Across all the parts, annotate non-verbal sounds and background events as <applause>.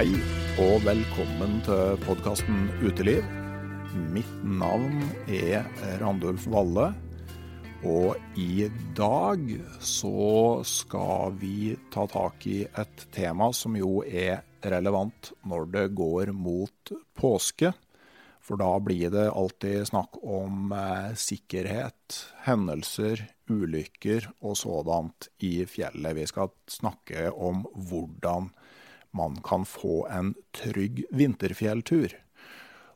Hei og velkommen til podkasten Uteliv. Mitt navn er Randulf Valle, og i dag så skal vi ta tak i et tema som jo er relevant når det går mot påske. For da blir det alltid snakk om eh, sikkerhet, hendelser, ulykker og sådant i fjellet. Vi skal snakke om hvordan man kan få en trygg vinterfjelltur.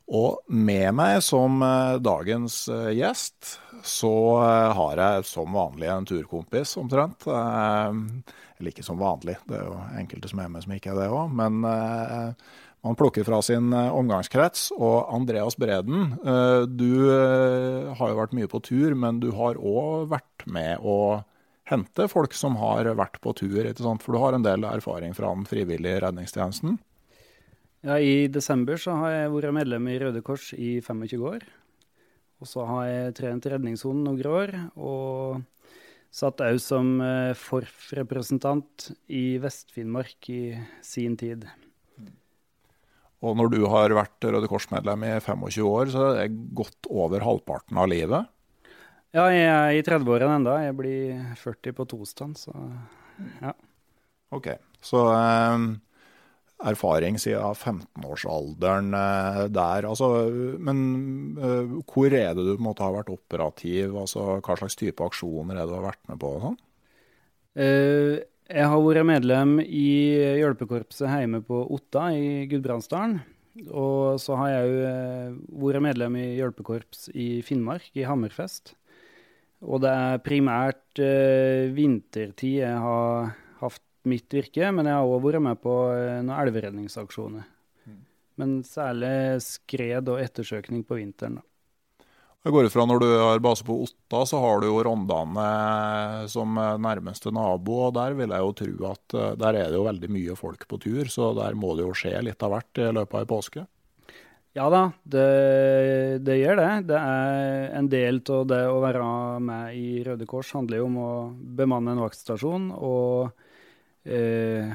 Og med meg som eh, dagens eh, gjest, så eh, har jeg som vanlig en turkompis, omtrent. Eller ikke som vanlig, det er jo enkelte som er med som ikke er det òg. Men man plukker fra sin omgangskrets. Og Andreas Breden, du har jo vært mye på tur, men du har òg vært med å hente folk som har vært på tur, for du har en del erfaring fra den frivillige redningstjenesten? Ja, I desember så har jeg vært medlem i Røde Kors i 25 år. Og så har jeg trent Redningssonen noen år, og satt òg som FORF-representant i Vest-Finnmark i sin tid. Og når du har vært Røde Kors-medlem i 25 år, så er det godt over halvparten av livet? Ja, jeg er i 30-årene enda. Jeg blir 40 på tostand, så ja. OK. Så um, erfaring siden 15-årsalderen eh, der. Altså, men uh, hvor er det du på en måte har vært operativ? Altså, hva slags type aksjoner er det du har vært med på? sånn? Uh, jeg har vært medlem i hjelpekorpset hjemme på Otta i Gudbrandsdalen. Og så har jeg òg vært medlem i hjelpekorps i Finnmark, i Hammerfest. Og det er primært eh, vintertid jeg har hatt mitt virke, men jeg har òg vært med på eh, noen elveredningsaksjoner. Mm. Men særlig skred og ettersøkning på vinteren. Jeg går ut fra Når du har base på Otta, så har du jo Rondane som nærmeste nabo. og Der vil jeg jo tro at eh, der er det jo veldig mye folk på tur, så der må det jo skje litt av hvert i løpet av ei påske? Ja da, det, det, gjør det. Det er en del av det å være med i Røde Kors handler jo om å bemanne en vaktstasjon og eh,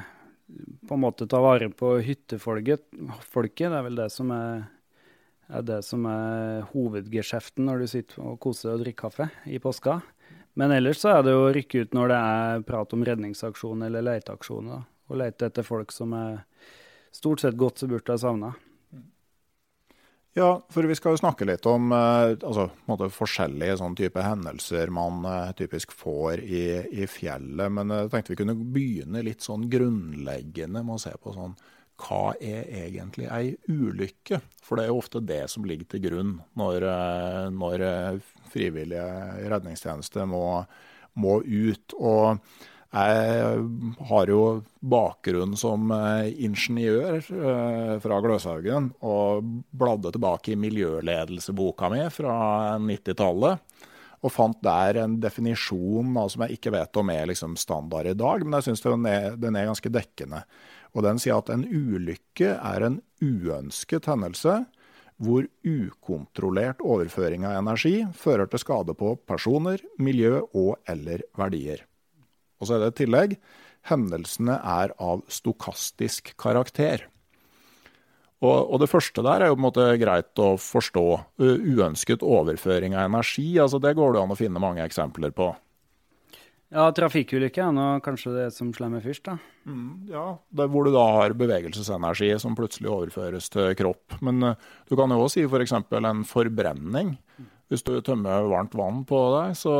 på en måte ta vare på hyttefolket. Folket, det er vel det som er, er, det som er hovedgeskjeften når du sitter og koser deg og drikker kaffe i påska. Men ellers så er det å rykke ut når det er prat om redningsaksjon eller leteaksjoner. Og lete etter folk som er stort sett godt så burde ha savna. Ja, for vi skal jo snakke litt om eh, altså, forskjellige sånn type hendelser man uh, typisk får i, i, fjellet. Men jeg tenkte vi kunne begynne litt sånn grunnleggende med å se på sånn hva er egentlig ei ulykke? For det er jo ofte det som ligger til grunn når, når frivillige redningstjenester må, må ut. Og jeg har jo bakgrunn som eh, ingeniør eh, fra Gløshaugen, og bladde tilbake i miljøledelseboka mi fra 90-tallet. Og fant der en definisjon som jeg ikke vet om er liksom standard i dag, men jeg syns den, den, er ganske dekkende. Og Den sier at en ulykke er en uønsket hendelse hvor ukontrollert overføring av energi fører til skade på personer, miljø og eller verdier. Og så er det et tillegg. Hendelsene er av stokastisk karakter. Og, og, det første der er jo på en måte greit å forstå. Uønsket overføring av energi, altså det går det an å finne mange eksempler på. Ja, trafikkulykke er nå kanskje det som slår først, da. Mm, ja, hvor du da har bevegelsesenergi som plutselig overføres til kropp. Men uh, du kan jo også si f.eks. For en forbrenning. Hvis du tømmer varmt vann på deg, så,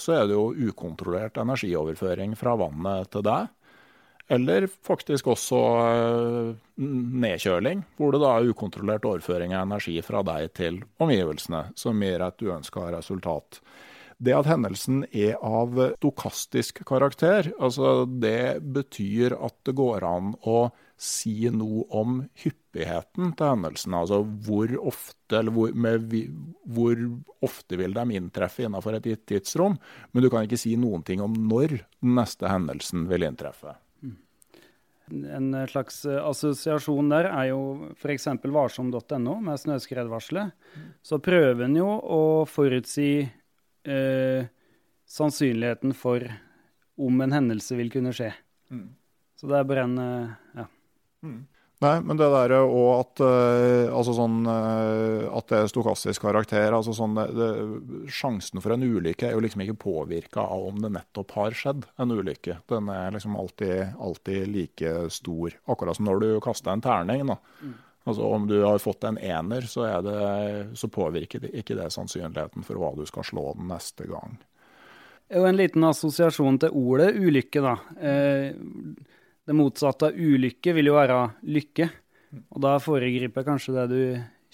så, er det jo ukontrollert energioverføring fra vannet til deg. Eller faktisk også uh, nedkjøling, hvor det da er ukontrollert overføring av energi fra deg til omgivelsene, som gir et uønska resultat. Det at hendelsen er av stokastisk karakter, altså det betyr at det går an å si noe om hyppigheten til hendelsen. Altså hvor ofte, eller hvor, med, hvor ofte vil de inntreffe innenfor et gitt tidsrom. Men du kan ikke si noen ting om når den neste hendelsen vil inntreffe. En slags eh, assosiasjon der er jo f.eks. varsom.no med snøskredvarselet. Så prøver en jo å forutsi eh, sannsynligheten for om en hendelse vil kunne skje. Mm. Så det er bare en eh, ja. Mm. Nei, men det der og at, uh, altså sånn, uh, at det er stokastisk karakter altså sånn, det, det, Sjansen for en ulykke er jo liksom ikke påvirka av om det nettopp har skjedd en ulykke. Den er liksom alltid, alltid like stor. Akkurat som når du kaster en terning. da. Mm. Altså Om du har fått en ener, så, det, så påvirker det, ikke det sannsynligheten for hva du skal slå den neste gang. Og en liten assosiasjon til ordet ulykke, da. Eh, det motsatte av ulykke vil jo være lykke. Og da foregriper kanskje det du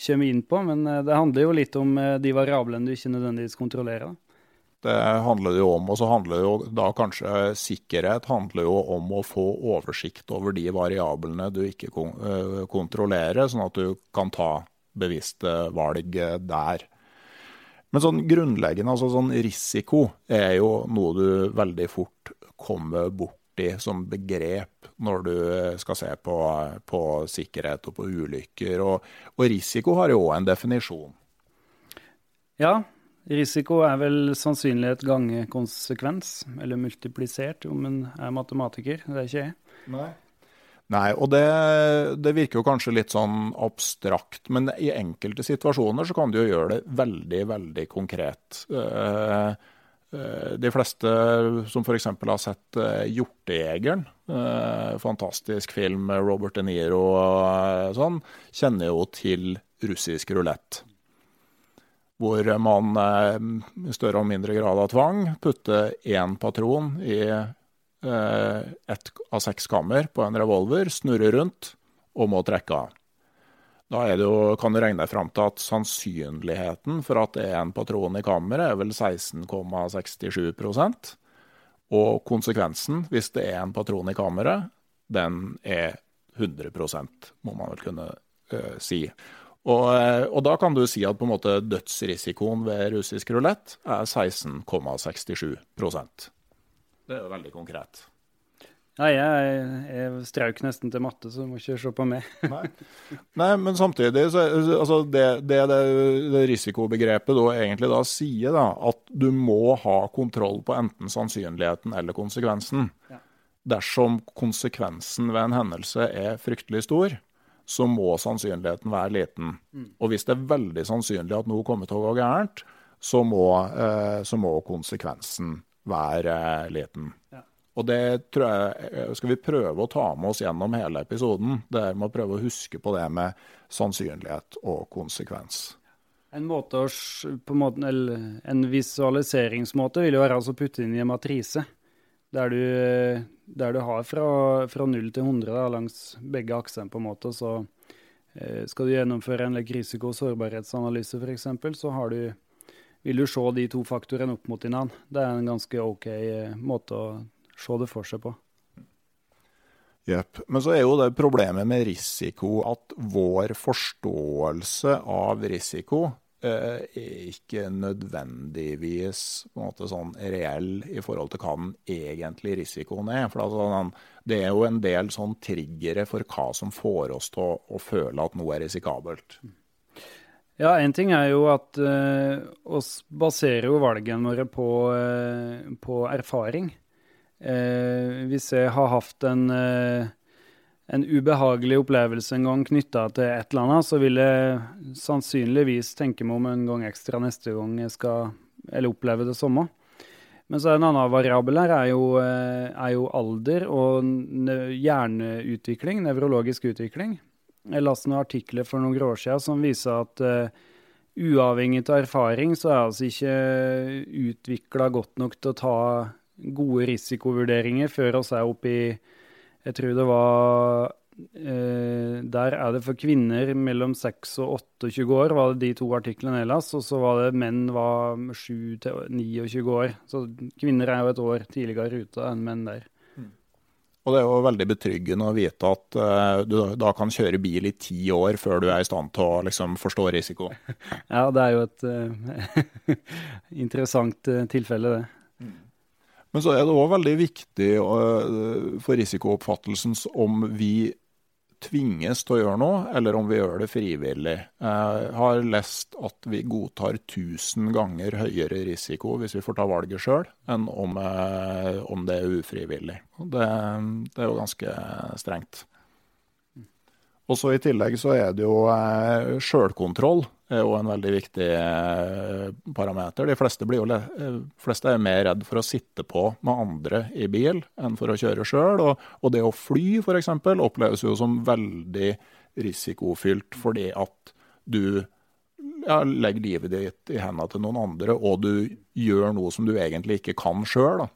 kommer inn på, men eh, det handler jo litt om eh, de variablene du ikke nødvendigvis kontrollerer. Det handler jo om, og så handler jo da kanskje sikkerhet handler jo om å få oversikt over de variablene du ikke eh, kontrollerer, sånn at du kan ta bevisste valg der. Men sånn grunnleggende, altså sånn risiko er jo noe du veldig fort kommer bort borti som begrep når du skal se på, på sikkerhet og på ulykker. Og, og risiko har jo òg en definisjon. Ja, risiko er vel sannsynlighet gange konsekvens, eller multiplisert om en er matematiker. Det er ikke jeg. Nei. Nei, og det, det, virker jo kanskje litt sånn abstrakt, men i enkelte situasjoner så kan du jo gjøre det veldig, veldig konkret. Uh, Eh, de fleste som f.eks. har sett uh, 'Hjortejegeren', fantastisk film med Robert De Niro og sånn, kjenner jo til russisk rulett. Hvor man i større og mindre grad av tvang putter én patron i ett av seks kammer på en revolver, snurrer rundt og må trekke av. Da jo, kan du regne deg fram til at sannsynligheten for at det er en patron i kammeret, er vel 16,67% Og konsekvensen, hvis det er en patron i kammeret, den er 100% må man vel kunne uh, si. Og, uh, og, da kan du si at på en måte dødsrisikoen ved russisk rulett er 16,67% Det er jo veldig konkret. Nei, jeg, jeg strauk nesten til matte, så du må ikke se på meg. <laughs> Nei. Nei. men samtidig så altså det, det, det, det risikobegrepet da egentlig da sier, da, at du må ha kontroll på enten sannsynligheten eller konsekvensen. Ja. Dersom konsekvensen ved en hendelse er fryktelig stor, så må sannsynligheten være liten. Mm. Og hvis det er veldig sannsynlig at noe kommer til å gå gærent, så må, eh, så må konsekvensen være eh, liten. Ja. Og det tror jeg skal vi prøve å ta med oss gjennom hele episoden. Det er med å prøve å huske på det med sannsynlighet og konsekvens. En, måte en visualiseringsmåte vil jo være å putte inn i en matrise. Der du, der du har fra, fra 0 til 100 da, langs begge aksene, på en måte. Så eh, skal du gjennomføre en risiko- og sårbarhetsanalyse, f.eks., så du, vil du se de to faktorene opp mot hverandre. Det er en ganske OK eh, måte å se det for seg på. Jepp. Men så er jo det problemet med risiko at vår forståelse av risiko er ikke nødvendigvis på en måte sånn reell i forhold til hva den egentlige risikoen er. For altså, det er jo en del sånn triggere for hva som får oss til å, føle at noe er risikabelt. Ja, én ting er jo at uh, oss baserer jo valgene våre på, uh, på erfaring. Uh, hvis jeg har hatt en, eh, en ubehagelig opplevelse en gang knytta til et eller annet, så vil jeg sannsynligvis tenke meg om en gang ekstra neste gang jeg skal eller oppleve det samme. Men så en annen variabel her er jo, eh, er jo alder og hjerneutvikling, nevrologisk utvikling. Jeg leste noen artikler for noen år siden som viser at uh, uavhengig av erfaring, så er altså ikke utvikla godt nok til å ta gode risikovurderinger før oss er oppe i Jeg tror det var eh, Der er det for kvinner mellom 6 og 28 år, var det de to artiklene ellers. Og så var det menn var 7 til 29 år. Så kvinner er jo et år tidligere ute enn menn der. Mm. Og det er jo veldig betryggende å vite at eh, du da kan kjøre bil i ti år før du er i stand til å liksom, forstå risiko. <laughs> ja, det er jo et eh, <laughs> interessant uh, tilfelle, det. Men så er det òg veldig viktig uh, for risikooppfattelsen om vi tvinges til å gjøre noe, eller om vi gjør det frivillig. Jeg har lest at vi godtar 1000 ganger høyere risiko hvis vi får ta valget sjøl, enn om, uh, om, det er ufrivillig. Det, det, er jo ganske strengt. Og så I tillegg så er det jo uh, sjølkontroll er jo en veldig viktig eh, parameter. De fleste, blir jo, eh, fleste er mer redd for å sitte på med andre i bil enn for å kjøre sjøl. Og, og, det å fly f.eks. oppleves jo som veldig risikofylt fordi at du ja, legger livet ditt i hendene til noen andre, og du gjør noe som du egentlig ikke kan sjøl.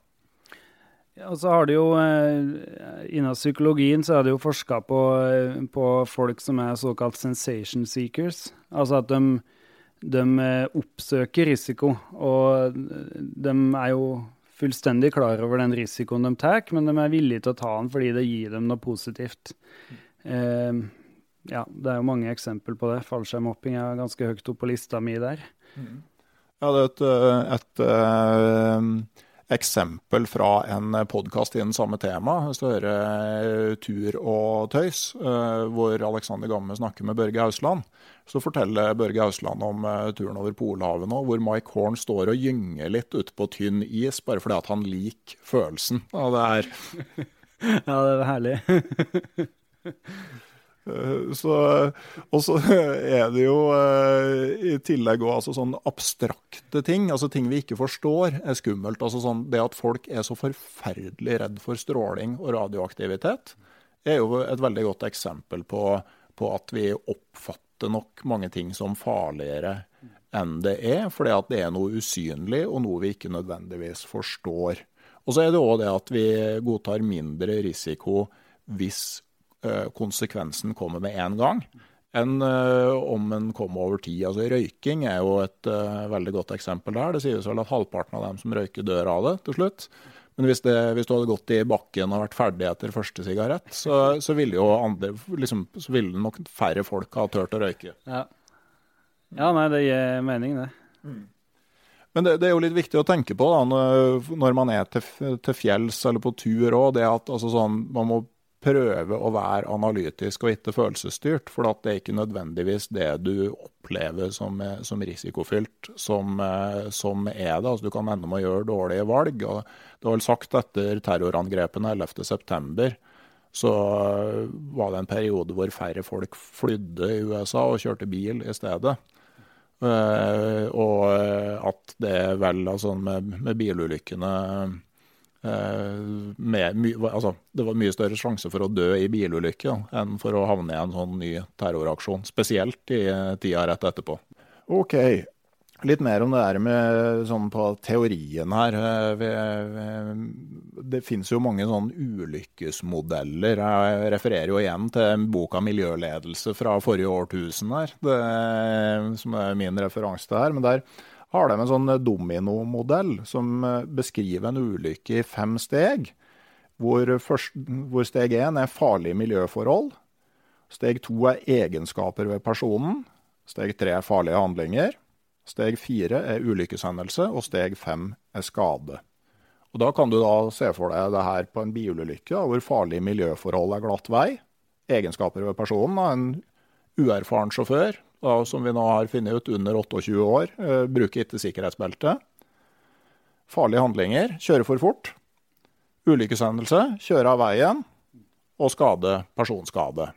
Og så har det jo, eh, Innen psykologien så er det jo forska på, eh, på, folk som er såkalt sensation seekers. Altså at de, de eh, oppsøker risiko. Og de er jo fullstendig klar over den risikoen de tar, men de er villige til å ta den fordi det gir dem noe positivt. Eh, ja, det er jo mange eksempler på det. Fallskjermhopping er ganske høyt opp på lista mi der. Mm. Ja, det er et, et, et eksempel fra en podkast i den samme tema, hvis eh, Tur og tøys, eh, hvor Alexander Gamme snakker med Børge Hausland. Så forteller Børge Hausland om eh, turen over Polhavet nå, hvor Mike Horn står og gynger litt ute på tynn is, bare fordi at han liker følelsen av det her. ja, det <laughs> var herlig. <laughs> Eh, så, og så <laughs> er det jo eh, i tillegg òg altså sånn abstrakte ting, altså ting vi ikke forstår, er skummelt. Altså sånn, det at folk er så forferdelig redd for stråling og radioaktivitet, er jo et veldig godt eksempel på, på at vi oppfatter nok mange ting som farligere enn det er, at det er noe usynlig og noe vi ikke nødvendigvis forstår. Og så er det òg det at vi godtar mindre risiko hvis konsekvensen kommer med en gang, enn eh, om en kommer over tid. Altså Røyking er jo et uh, veldig godt eksempel der. Det sies vel at halvparten av dem som røyker, dør av det til slutt. Men hvis, det, hvis, du hadde gått i bakken og vært ferdig etter første sigarett, så, så ville jo andre, liksom, så ville nok færre folk ha turt å røyke. Ja. ja, nei, det gir mening, det. Mm. Men det, det, er jo litt viktig å tenke på da, når man er til, til fjells eller på tur òg, det at altså, sånn, man må prøve å være analytisk og ikke følelsesstyrt. For det er ikke nødvendigvis det du opplever som, som risikofylt, som, eh, som, er det. Altså, du kan ende med å gjøre dårlige valg. og Det var vel sagt etter terrorangrepene 11.9. Så eh, var det en periode hvor færre folk flydde i USA og kjørte bil i stedet. Uh, og at det vel, altså med, med bilulykkene med, my, altså, det var mye større sjanse for å dø i bilulykke enn for å havne i en sånn ny terroraksjon. Spesielt i tida rett etterpå. OK. Litt mer om det der med sånn på teorien her. Det finnes jo mange sånn ulykkesmodeller. Jeg refererer jo igjen til boka 'Miljøledelse' fra forrige årtusen her, det, som er min referanse til her. Men der har de en sånn dominomodell som beskriver en ulykke i fem steg. Hvor, først, hvor steg én er farlige miljøforhold. Steg to er egenskaper ved personen. Steg tre er farlige handlinger. Steg fire er ulykkeshendelse, og steg fem er skade. Og Da kan du da se for deg det her på en bilulykke, hvor farlige miljøforhold er glatt vei. Egenskaper ved personen. En uerfaren sjåfør, da, som vi nå har funnet ut under 28 år, eh, bruker ikke sikkerhetsbelte. Farlige handlinger, kjøre for fort. Ulykkeshendelse, kjøre av veien. Og skade, personskade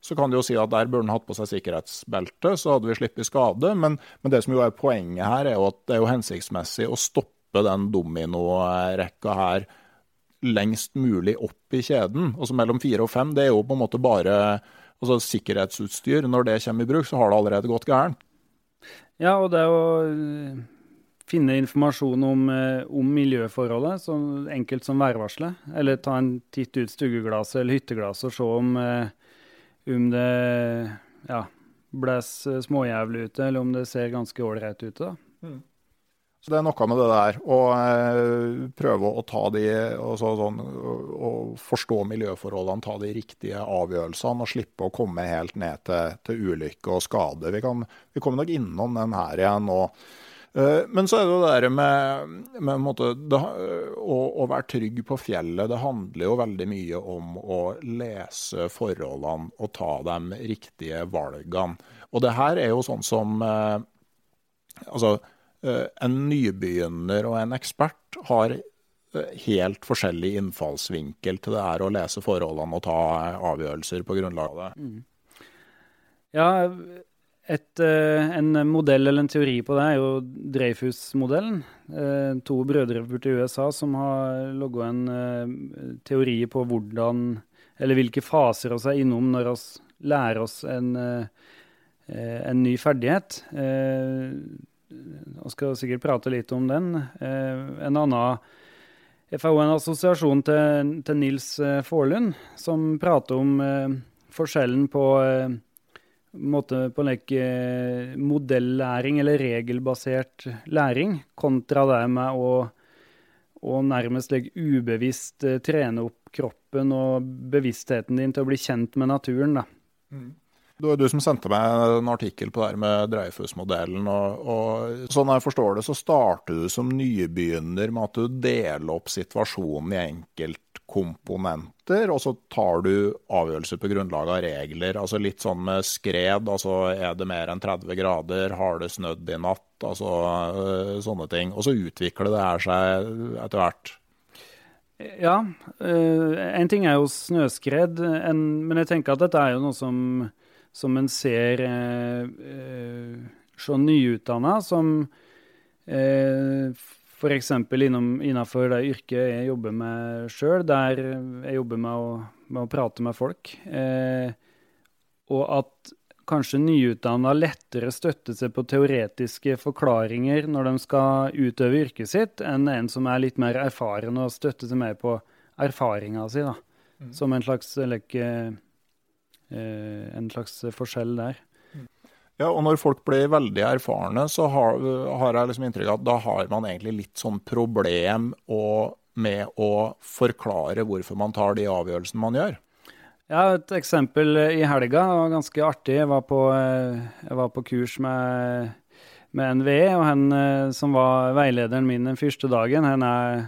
så kan du jo si at der burde han hatt på seg sikkerhetsbelte, så hadde vi sluppet skade. Men, men, det som jo er poenget her, er jo at det er jo hensiktsmessig å stoppe den dominorekka her lengst mulig opp i kjeden. Altså mellom fire og fem, det er jo på en måte bare altså sikkerhetsutstyr. Når det kommer i bruk, så har det allerede gått gærent. Ja, og det å eh, finne informasjon om, eh, om miljøforholdet, så enkelt som værvarselet. Eller ta en titt ut stueglasset eller hytteglasset og se om eh, om det ja, blåser småjævlig ute, eller om det ser ganske ålreit ut. da. Mm. Så Det er noe med det der å eh, prøve å ta de, så, sånn, å forstå miljøforholdene, ta de riktige avgjørelsene og slippe å komme helt ned til, til ulykke og skade. Vi, kan, vi kommer nok innom den her igjen nå. Eh, men så er det jo det der med, med måte, det, å, å, være trygg på fjellet. Det handler jo veldig mye om å lese forholdene og ta de riktige valgene. Og det her er jo sånn som eh, Altså, en nybegynner og en ekspert har helt forskjellig innfallsvinkel til det er å lese forholdene og ta avgjørelser på grunnlag av det. Mm. Ja, et, eh, en modell eller en teori på det er jo Dreyfus-modellen. Eh, to brødre borte i USA som har logga en eh, teori på hvordan Eller hvilke faser vi er innom når vi lærer oss en, en ny ferdighet. Vi skal sikkert prate litt om den. En annen får en assosiasjon til, til Nils Faarlund, som prater om forskjellen på måte på eh, modellæring eller regelbasert læring, kontra det med å, å nærmest like, ubevisst trene opp kroppen og bevisstheten din til å bli kjent med naturen. da. Mm. Det var du som sendte meg en artikkel på det her med Dreyfus-modellen. og, og Sånn jeg forstår det, så starter du som nybegynner med at du deler opp situasjonen i enkelt komponenter, og så tar du avgjørelser på grunnlag av regler. altså Litt sånn med skred. altså Er det mer enn 30 grader? Har det snødd i natt? altså øh, Sånne ting. Og så utvikler det her seg etter hvert. Ja. Øh, en ting er jo snøskred, en, men jeg tenker at dette er jo noe som, som en ser eh, øh, så nyutdanna som eh, F.eks. innenfor det yrket jeg jobber med sjøl, der jeg jobber med å, med å prate med folk. Eh, og at kanskje nyutdanna lettere støtter seg på teoretiske forklaringer når de skal utøve yrket sitt, enn en som er litt mer erfaren og støtter seg mer på erfaringa si. da. Mm. Som en slags, like, eh, en slags forskjell der. Ja, og når folk blir veldig erfarne, så har, har jeg liksom inntrykk av at da har man egentlig litt sånn problem å, med å forklare hvorfor man tar de avgjørelsene man gjør. Ja, et eksempel i helga var ganske artig. Jeg var på, jeg var på kurs med, med, NVE, og han eh, som var veilederen min den første dagen, han er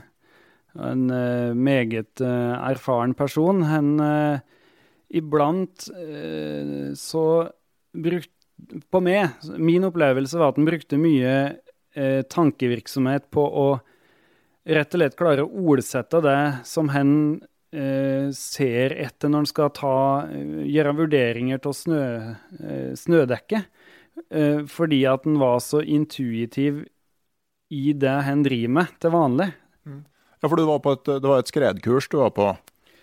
en eh, meget eh, erfaren person. Han iblant så brukte på meg, min opplevelse var at han brukte mye eh, tankevirksomhet på å rett og slett klare å ordsette det som han eh, ser etter når han skal ta, eh, gjøre vurderinger til snø, eh, snødekket. Eh, fordi at han var så intuitiv i det han driver med til vanlig. Mm. Ja, for var et, det var et skredkurs du var på?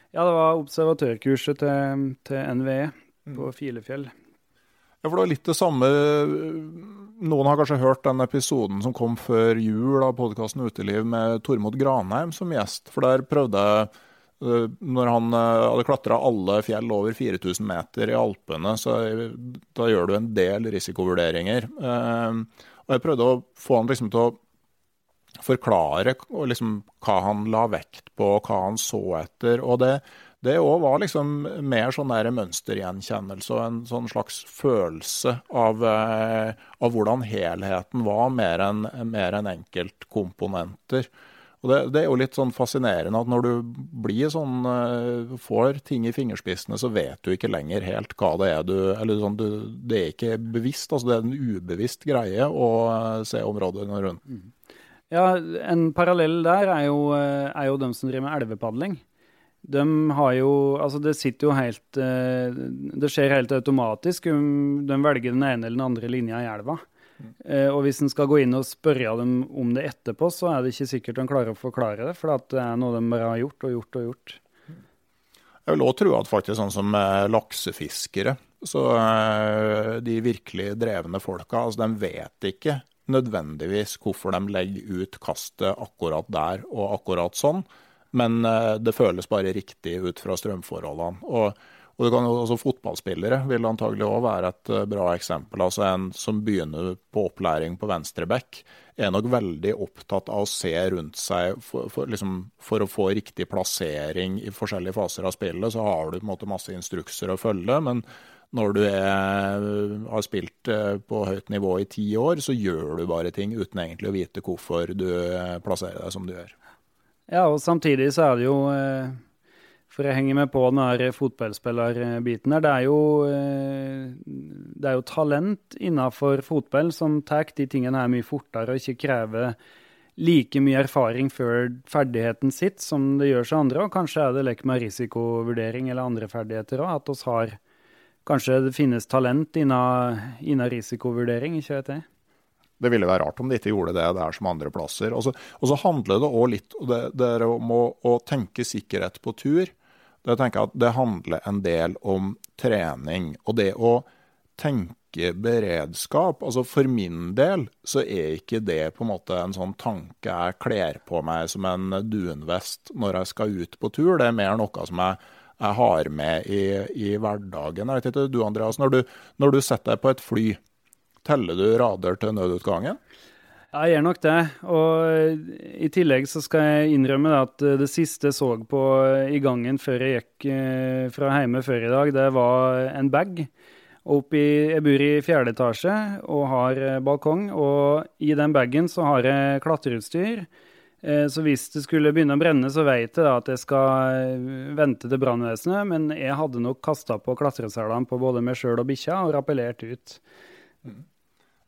Ja, det var observatørkurset til, til NVE mm. på Filefjell. Ja, for det var litt det samme Noen har kanskje hørt den episoden som kom før jul av podkasten Uteliv med Tormod Granheim som gjest. For der prøvde jeg eh, når han eh, hadde klatra alle fjell over 4000 meter i Alpene, så da gjør du en del risikovurderinger. Eh, og jeg prøvde å få han liksom til å forklare liksom hva han la vekt på, hva han så etter. Og det, det òg var liksom mer sånn der mønstergjenkjennelse og en sånn slags følelse av, eh, av hvordan helheten var, mer enn en enkeltkomponenter. Og det, det, er jo litt sånn fascinerende at når du blir sånn, eh, får ting i fingerspissene, så vet du ikke lenger helt hva det er du Eller sånn, du, det er ikke bevisst, altså det er en ubevisst greie å eh, se områdene rundt. Mm. Ja, en parallell der er jo, eh, er jo de som driver med elvepadling. De har jo Altså, det sitter jo helt eh, Det skjer helt automatisk. om de velger den ene eller den andre linja i elva. Mm. Og hvis en skal gå inn og spørre dem om det etterpå, så er det ikke sikkert de klarer å forklare det, for det er noe de bare har gjort og gjort og gjort. Jeg vil òg tro at faktisk sånn som laksefiskere, så de virkelig drevne folka, altså de vet ikke nødvendigvis hvorfor de legger ut kastet akkurat der og akkurat sånn, men eh, det føles bare riktig ut fra strømforholdene. Og, og det kan jo også Fotballspillere vil antagelig òg være et eh, bra eksempel. Altså En som begynner på opplæring på venstreback, er nok veldig opptatt av å se rundt seg for, for, liksom, for, å få riktig plassering i forskjellige faser av spillet. Så har du på en måte masse instrukser å følge. men når du er, har spilt eh, på høyt nivå i ti år, så gjør du bare ting uten egentlig å vite hvorfor du eh, plasserer deg som du gjør. Ja, og samtidig så er det jo eh, For jeg henger med på den her fotballspillerbiten her. Det er jo, det er jo talent innenfor fotball som tar de tingene her mye fortere og ikke krever like mye erfaring før ferdigheten sitt som det gjør seg andre. Og kanskje er det lek med risikovurdering eller andre ferdigheter òg, at oss har Kanskje det finnes talent innen, risikovurdering, ikke vet jeg. Det ville være rart om de ikke gjorde det der som andre plasser. Og så, og så handler det òg litt det, det om å, å, tenke sikkerhet på tur. Det, tenker at det handler en del om trening. Og det å tenke beredskap altså For min del så er ikke det på en måte en sånn tanke jeg kler på meg som en dunvest når jeg skal ut på tur. Det er mer noe som jeg jeg har med i, i hverdagen. Jeg vet ikke, du Andreas, når du, når du setter deg på et fly, teller du rader til nødutgangen? Jeg gjør nok det. Og i tillegg så skal jeg innrømme at det siste jeg så på i gangen før jeg gikk eh, fra hjemme før i dag, det var en bag. Oppi, jeg bor i fjerde etasje og har balkong, og i den bagen så har jeg klatreutstyr. Eh, så hvis det skulle begynne å brenne, så vet jeg at jeg skal eh, vente til brannvesenet. Men jeg hadde nok kasta på klatreselene på både meg sjøl og bikkja og rappellert ut.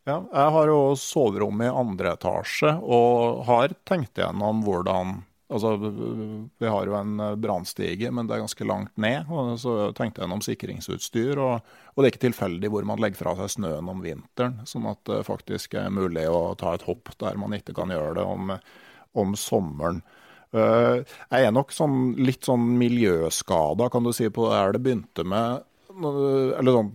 Ja, jeg har jo soverom i andre etasje og har tenkt igjennom hvordan Altså, vi har jo en brannstige, men det er ganske langt ned. og Så tenkte jeg gjennom sikringsutstyr. Og, og, det er ikke tilfeldig hvor man legger fra seg snøen om vinteren. Sånn at det faktisk er mulig å ta et hopp der man ikke kan gjøre det om om sommeren. Uh, jeg er nok sånn, litt sånn miljøskada, kan du si, på det her det begynte med. Eller sånn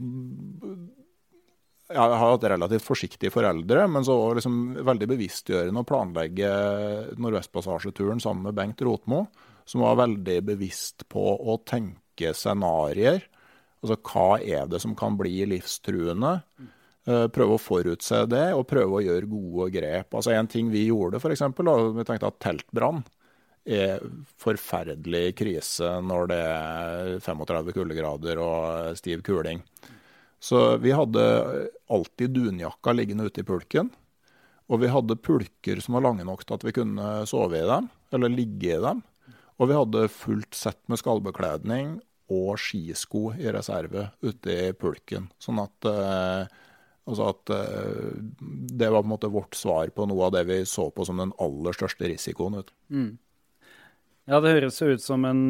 Jeg har hatt relativt forsiktige foreldre, men så var liksom veldig bevisstgjørende å planlegge Nordvestpassasjeturen sammen med Bengt Rotmo, som var veldig bevisst på å tenke scenarioer. Altså hva er det som kan bli livstruende? Eh, prøve å forutse det, og prøve å gjøre gode grep. Altså En ting vi gjorde, f.eks., vi tenkte at teltbrann er forferdelig krise når det er 35 kuldegrader og stiv kuling. Så vi hadde alltid dunjakka liggende ute i pulken. Og vi hadde pulker som var lange nok til at vi kunne sove i dem, eller ligge i dem. Og vi hadde fullt sett med skallbekledning og skisko i reserve ute i pulken. Sånn at eh, Altså at uh, Det var på en måte vårt svar på noe av det vi så på som den aller største risikoen. Mm. Ja, det høres jo ut som en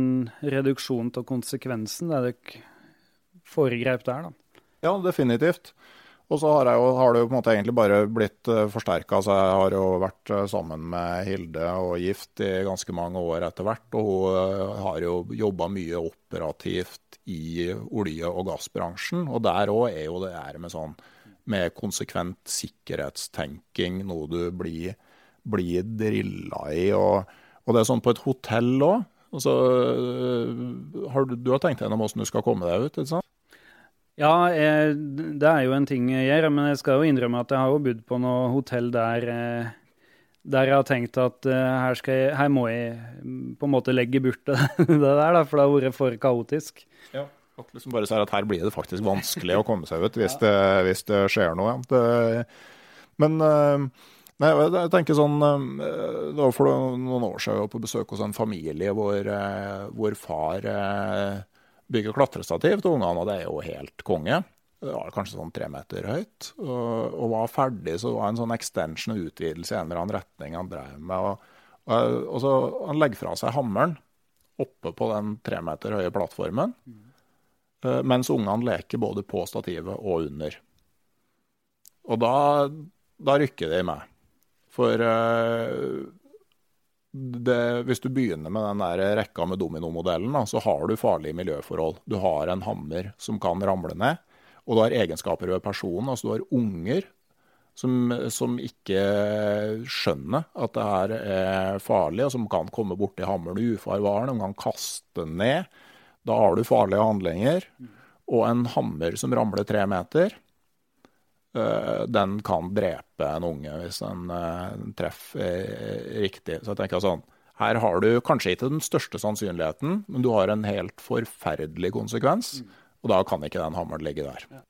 reduksjon av konsekvensen det dere foregrep der, da. Ja, definitivt. Og så har, jo, har, det jo på en måte egentlig bare blitt uh, forsterka. Så jeg har jo vært uh, sammen med Hilde og gift i ganske mange år etter hvert. Og hun har jo jobba mye operativt i olje- og gassbransjen. Og der òg er jo det her med sånn med konsekvent sikkerhetstenking noe du blir, blir drilla i. Og, og, det er sånn på et hotell òg. Altså, har du, du, har tenkt gjennom hvordan du skal komme deg ut? ikke sant? Ja, jeg, det er jo en ting jeg gjør, men jeg skal jo innrømme at jeg har jo bodd på noe hotell der, eh, der jeg har tenkt at uh, her, jeg, her, må jeg på en måte legge bort det, <laughs> det der, da, for det har vært for kaotisk. Ja, at liksom bare sier at her blir det faktisk vanskelig å komme seg ut hvis, ja. det, hvis det, skjer noe. Det, men uh, nei, jeg tenker sånn Det var for noen år siden jeg var på besøk hos en familie hvor, hvor far bygger klatrestativ til ungene, og det er jo helt konge. Det var kanskje sånn tre meter høyt. Og, og var ferdig, så det var en sånn extension og utvidelse i en eller annen retning han drev med. Og, og, og så Han legger fra seg hammeren oppe på den tre meter høye plattformen, mm. Mens ungene leker både på stativet og under. Og da, da rykker de med. For uh, det, hvis du begynner med den der rekka med dominomodellen, så har du farlige miljøforhold. Du har en hammer som kan ramle ned, og du har egenskaper ved personen. Altså du har unger som, som ikke skjønner at det her er farlig, og som kan komme borti hammeren i ufarvaren, de kan kaste den ned. Da har du farlige handlinger. Og en hammer som ramler tre meter, Eh, den kan drepe en unge hvis den uh, treffer riktig. Så jeg tenker sånn, Her har du kanskje ikke den største sannsynligheten, men du har en helt forferdelig konsekvens. Og da kan ikke den hammeren ligge der. Ja.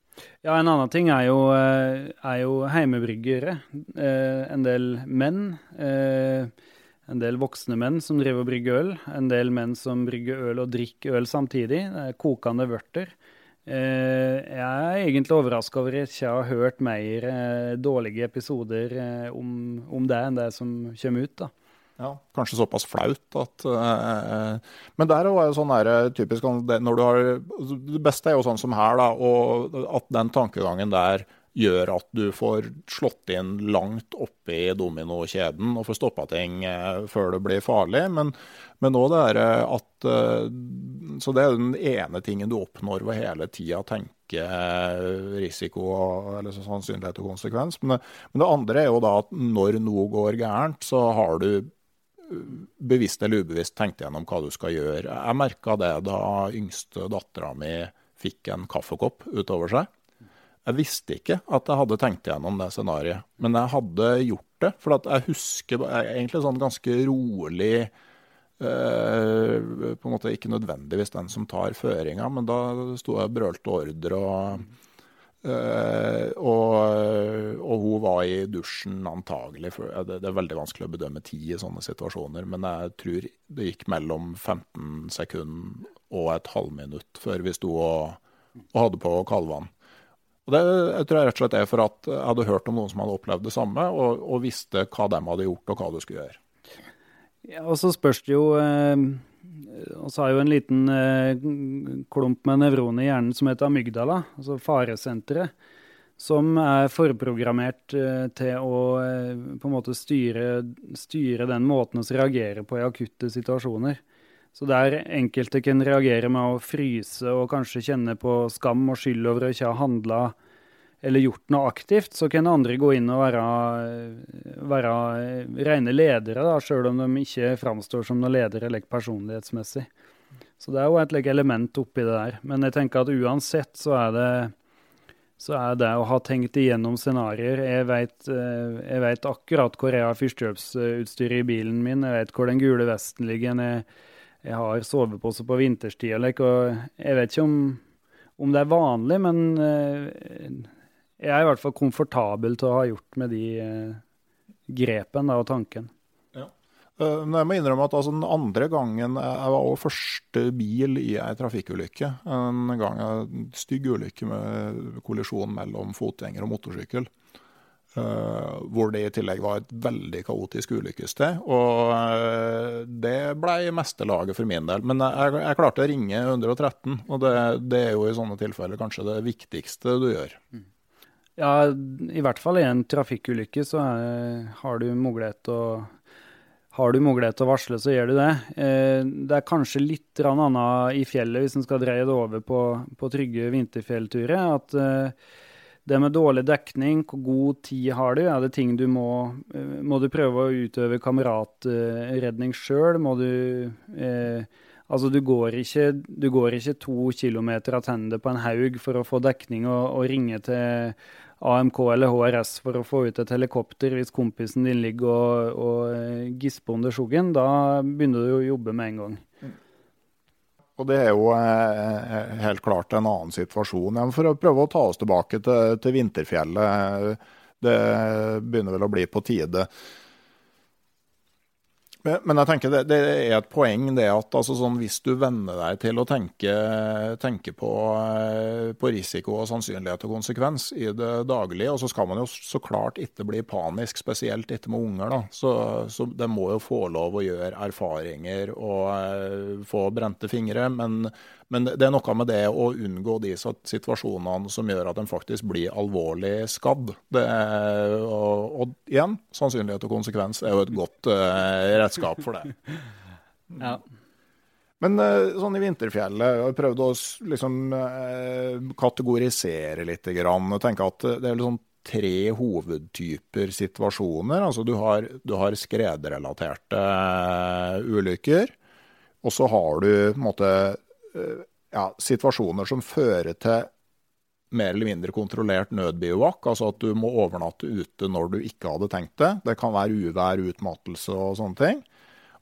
ja, en annen ting er jo, eh, er jo heimebryggere. En del menn. En del voksne menn som driver og brygger øl. En del menn som brygger øl og drikker øl samtidig. Kokende vørter. Eh, jeg er egentlig overraska over at jeg ikke har hørt mer eh, dårlige episoder eh, om, om, det enn det som kommer ut. da. Ja, Kanskje såpass flaut at uh, Men der er jo sånn der, typisk når du har Det beste er jo sånn som her, da, og at den tankegangen der gjør at du får slått inn langt oppe i dominokjeden og får stoppa ting eh, før det blir farlig. Men, men også det er at eh, Så det er den ene tingen du oppnår ved hele tida tenke eh, risiko eller sannsynlighet og konsekvens. Men det, men det andre er jo da at når noe går gærent, så har du bevisst eller ubevisst tenkt gjennom hva du skal gjøre. Jeg merka det da yngste dattera mi fikk en kaffekopp utover seg. Jeg visste ikke at jeg hadde tenkt igjennom det scenarioet, men jeg hadde gjort det. For jeg husker egentlig sånn ganske rolig eh, På en måte ikke nødvendigvis den som tar føringa, men da sto jeg og brølte ordre. Og, eh, og, og, hun var i dusjen antagelig. For det, det er veldig vanskelig å bedømme tid i sånne situasjoner, men jeg tror det gikk mellom 15 sekunder og et halvminutt før vi sto og, og hadde på kaldvann. Og Det jeg tror jeg rett og slett er for at jeg hadde hørt om noen som hadde opplevd det samme, og, og visste hva de hadde gjort og hva du skulle gjøre. Ja, og så spørs det jo eh, Og så har jo en liten eh, klump med nevroner i hjernen som heter amygdala, altså faresenteret, som er forprogrammert eh, til å på en måte styre, styre den måten vi reagerer på i akutte situasjoner. Så der enkelte kan reagere med å fryse og kanskje kjenne på skam og skyld over å ikke ha handla eller gjort noe aktivt, så kan andre gå inn og være, være rene ledere, da, sjøl om de ikke framstår som noen ledere eller personlighetsmessig. Så det er jo et element oppi det der. Men jeg tenker at uansett så er det, så er det å ha tenkt igjennom scenarioer Jeg vet, akkurat hvor jeg har førstehjelpsutstyret i bilen min, jeg vet hvor den gule vesten ligger. Jeg jeg har sovepose på vinterstid. Og jeg vet ikke om, om, det er vanlig, men eh, jeg er i hvert fall komfortabel til å ha gjort med de eh, grepene og tanken. Eh, men jeg må innrømme at altså, den andre gangen jeg var også første bil i ei trafikkulykke. En gang en stygg ulykke med kollisjon mellom fotgjenger og motorsykkel. Uh, hvor det i tillegg var et veldig kaotisk ulykkessted. Og uh, det ble mestelaget meste laget for min del. Men jeg, jeg klarte å ringe 113, og det, det, er jo i sånne tilfeller kanskje det viktigste du gjør. Mm. Ja, i hvert fall i en trafikkulykke så er, har du mulighet til å har du mulighet til å varsle, så gjør du det. Eh, det er kanskje litt annet i fjellet, hvis en skal dreie det over på, på trygge vinterfjellturer. At eh, det med dårlig dekning, hvor god tid har du? Er det ting du må eh, Må du prøve å utøve kameratredning sjøl? Må du eh, Altså, du går, ikke, du går ikke to kilometer attende på en haug for å få dekning og, og ringe til AMK eller HRS for å få ut et helikopter hvis kompisen din ligger og, og eh, gisper under skogen. Da begynner du å jobbe med en gang. Og Det er jo eh, helt klart en annen situasjon. For å prøve å ta oss tilbake til, til vinterfjellet. Det begynner vel å bli på tide. Men, jeg tenker det, det, er et poeng det at altså sånn, hvis du venner deg til å tenke, tenke på, eh, på, risiko og sannsynlighet og konsekvens i det daglige, og så skal man jo så klart ikke bli panisk, spesielt ikke med unger. da, Så, så det må jo få lov å gjøre erfaringer og uh, få brente fingre. men men det er noe med det å unngå de situasjonene som gjør at en faktisk blir alvorlig skadd. Er, og, og, igjen, sannsynlighet og konsekvens er jo et godt uh, redskap for det. <laughs> ja. Men uh, sånn i vinterfjellet, jeg har prøvd å liksom, uh, kategorisere litt. Grann. og tenke at det er liksom tre hovedtyper situasjoner. Altså du har, du har skredrelaterte ulykker. Og så har du på en måte Eh, ja, situasjoner som fører til mer eller mindre kontrollert nødbivak, altså at du må overnatte ute når du ikke hadde tenkt det. Det kan være uvær, utmattelse og sånne ting.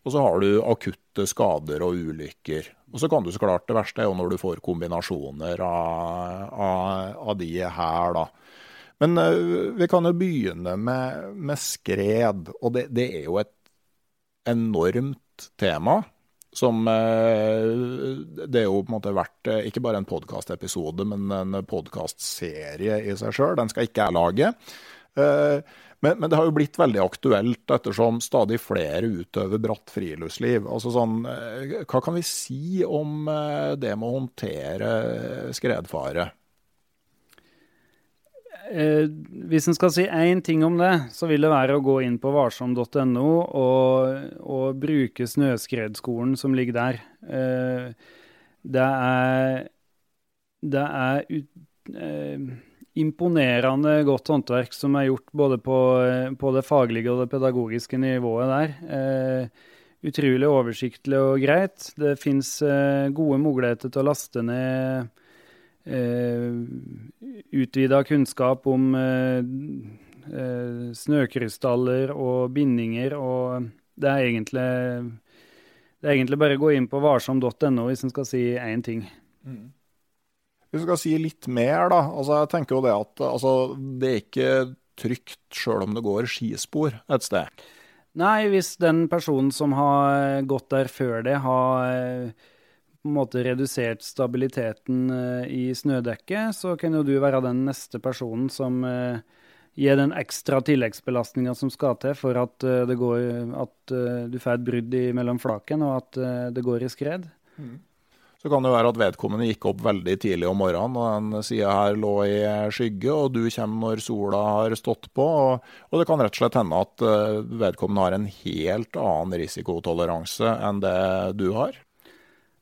Og så har du akutte skader og ulykker. Og så kan du så klart, det verste er jo når du får kombinasjoner av, av, av de her, da. Men uh, vi kan jo begynne med, med skred, og det, det er jo et enormt tema som eh, Det er jo på en måte vært eh, ikke bare en podkastepisode, men en podkastserie i seg sjøl. Den skal ikke jeg lage. Eh, men, men, det har jo blitt veldig aktuelt ettersom stadig flere utøver bratt friluftsliv. Altså sånn, hva kan vi si om det med å håndtere skredfare? Eh, hvis en skal si én ting om det, så vil det være å gå inn på varsom.no og, og, bruke Snøskredskolen som ligger der. Eh, det er, det er ut, eh, imponerende godt håndverk som er gjort både på, på, det faglige og det pedagogiske nivået der. Eh, utrolig oversiktlig og greit. Det fins eh, gode muligheter til å laste ned utvida kunnskap om eh, eh, snøkrystaller og bindinger, og det er egentlig det er egentlig bare å gå inn på varsom.no hvis en skal si én ting. Mm. Hvis vi skal si litt mer, da. Altså, jeg tenker jo det at altså, det er ikke trygt sjøl om det går skispor et sted. Nei, hvis den personen som har gått der før det, har en måte redusert stabiliteten eh, i snødekket, så kan jo du være den neste personen som eh, gir den ekstra tilleggsbelastninga som skal til for at, eh, går, at du får et brudd mellom flaken, og at det går i skred. Mm. Så kan det være at vedkommende gikk opp veldig tidlig om morgenen, og den sida her lå i skygge, og du kommer når sola har stått på. Og, og det kan rett og slett hende at vedkommende har en helt annen risikotoleranse enn det du har.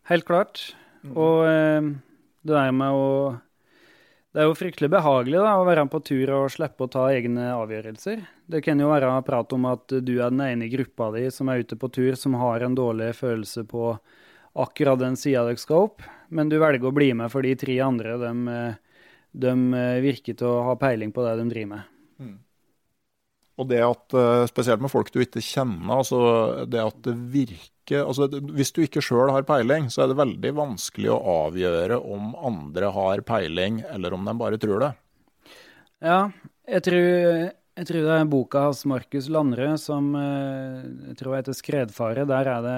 Helt klart. Mm. Og eh, det er med å Det er jo fryktelig behagelig da, å være på tur og slippe å ta egne avgjørelser. Det kan jo være prat om at du er den ene i gruppa di som er ute på tur, som har en dårlig følelse på akkurat den sida dere skal opp, men du velger å bli med for de tre andre. De, de virker til å ha peiling på det de driver med. Mm. Og det at, eh, spesielt med folk du ikke kjenner, altså det at det virker altså Hvis du ikke sjøl har peiling, så er det veldig vanskelig å avgjøre om andre har peiling, eller om de bare tror det. Ja, jeg tror, jeg tror det er boka hans Markus Landrød som eh, jeg tror heter 'Skredfare'. Der er det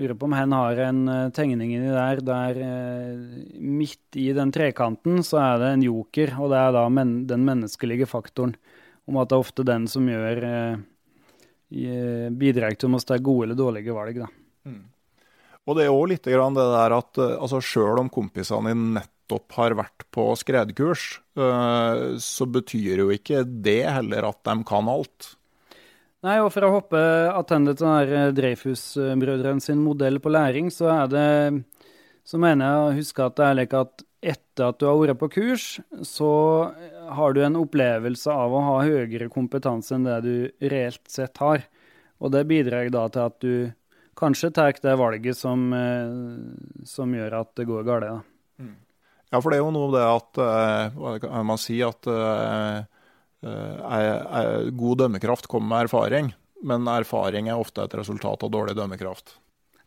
Lurer på om han har en eh, tegning inni der der midt i den trekanten så er det en joker, og det er da men, den menneskelige faktoren om at det er ofte den som gjør eh, bidrar til om vi tar gode eller dårlige valg. Da. Mm. Og det er òg litt det der at eh, altså, sjøl om kompisene dine nettopp har vært på skredkurs, eh, så betyr jo ikke det heller at de kan alt. Nei, og for å hoppe attende til Dreyfus-brødrene sin modell på læring, så er det så mener jeg å huske at det er like at etter at du har vært på kurs, så har du en opplevelse av å ha høyere kompetanse enn det du reelt sett har. Og det bidrar da til at du kanskje tar det valget som, eh, som gjør at det går galt. Mm. Ja, for det er jo noe det at eh, Hva kan man si? At uh, god dømmekraft kommer med erfaring. Men erfaring er ofte et resultat av dårlig dømmekraft.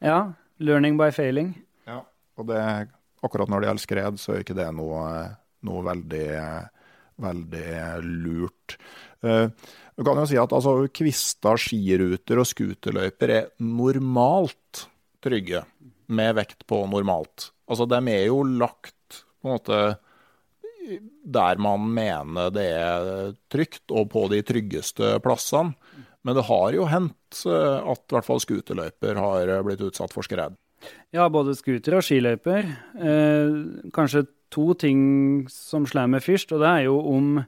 Ja. Learning by failing. Ja, og det, akkurat når det gjelder skred, så er ikke det noe, noe veldig, veldig lurt. Uh, du kan jo si at altså, Kvister, skiruter og scooterløyper er normalt trygge, med vekt på normalt. Altså, De er jo lagt på en måte der man mener det er trygt, og på de tryggeste plassene. Men det har jo hendt eh, at i hvert fall scooterløyper har blitt utsatt for skred. Ja, både scooter og skiløyper. Eh, kanskje to ting som slår meg først, og det er jo om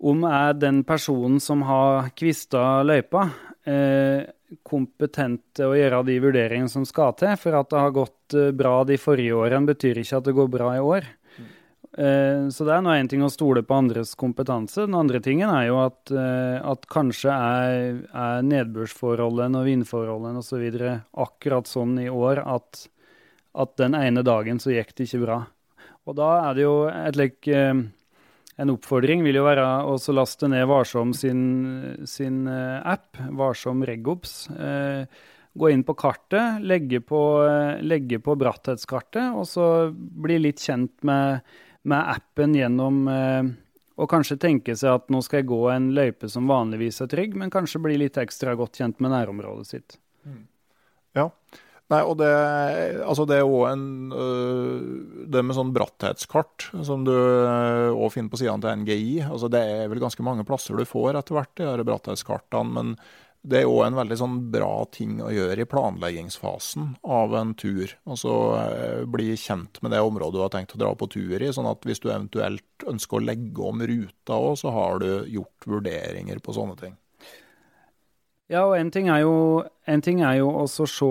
om er den personen som har kvista løypa, eh, kompetent til å gjøre de vurderingene som skal til. For at det har gått eh, bra de forrige årene, betyr ikke at det går bra i år. Eh, så det er nå én ting å stole på andres kompetanse. Den andre tingen er jo at, eh, at kanskje er, er nedbørsforholdene og vindforholdene osv. Så akkurat sånn i år at, at, den ene dagen så gikk det ikke bra. Og da er det jo et lek eh, en oppfordring vil jo være å laste ned Varsom sin, sin eh, app, Varsom Regops. Eh, gå inn på kartet, legge på, legge på bratthetskartet, og så bli litt kjent med, med appen gjennom og kanskje tenke seg at nå skal jeg gå en løype som vanligvis er trygg, men kanskje bli litt ekstra godt kjent med nærområdet sitt. Mm. Ja, Nei, og det, altså det er òg en øh, Det med sånn brattetskart, som du òg øh, finner på sidene til NGI. altså Det er vel ganske mange plasser du får etter hvert, de bratthetskartene. Men det er òg en veldig sånn bra ting å gjøre i planleggingsfasen av en tur. Altså øh, bli kjent med det området du har tenkt å dra på tur i. sånn at hvis du eventuelt ønsker å legge om ruta òg, så har du gjort vurderinger på sånne ting. Ja, og en ting er jo, ting er jo også å se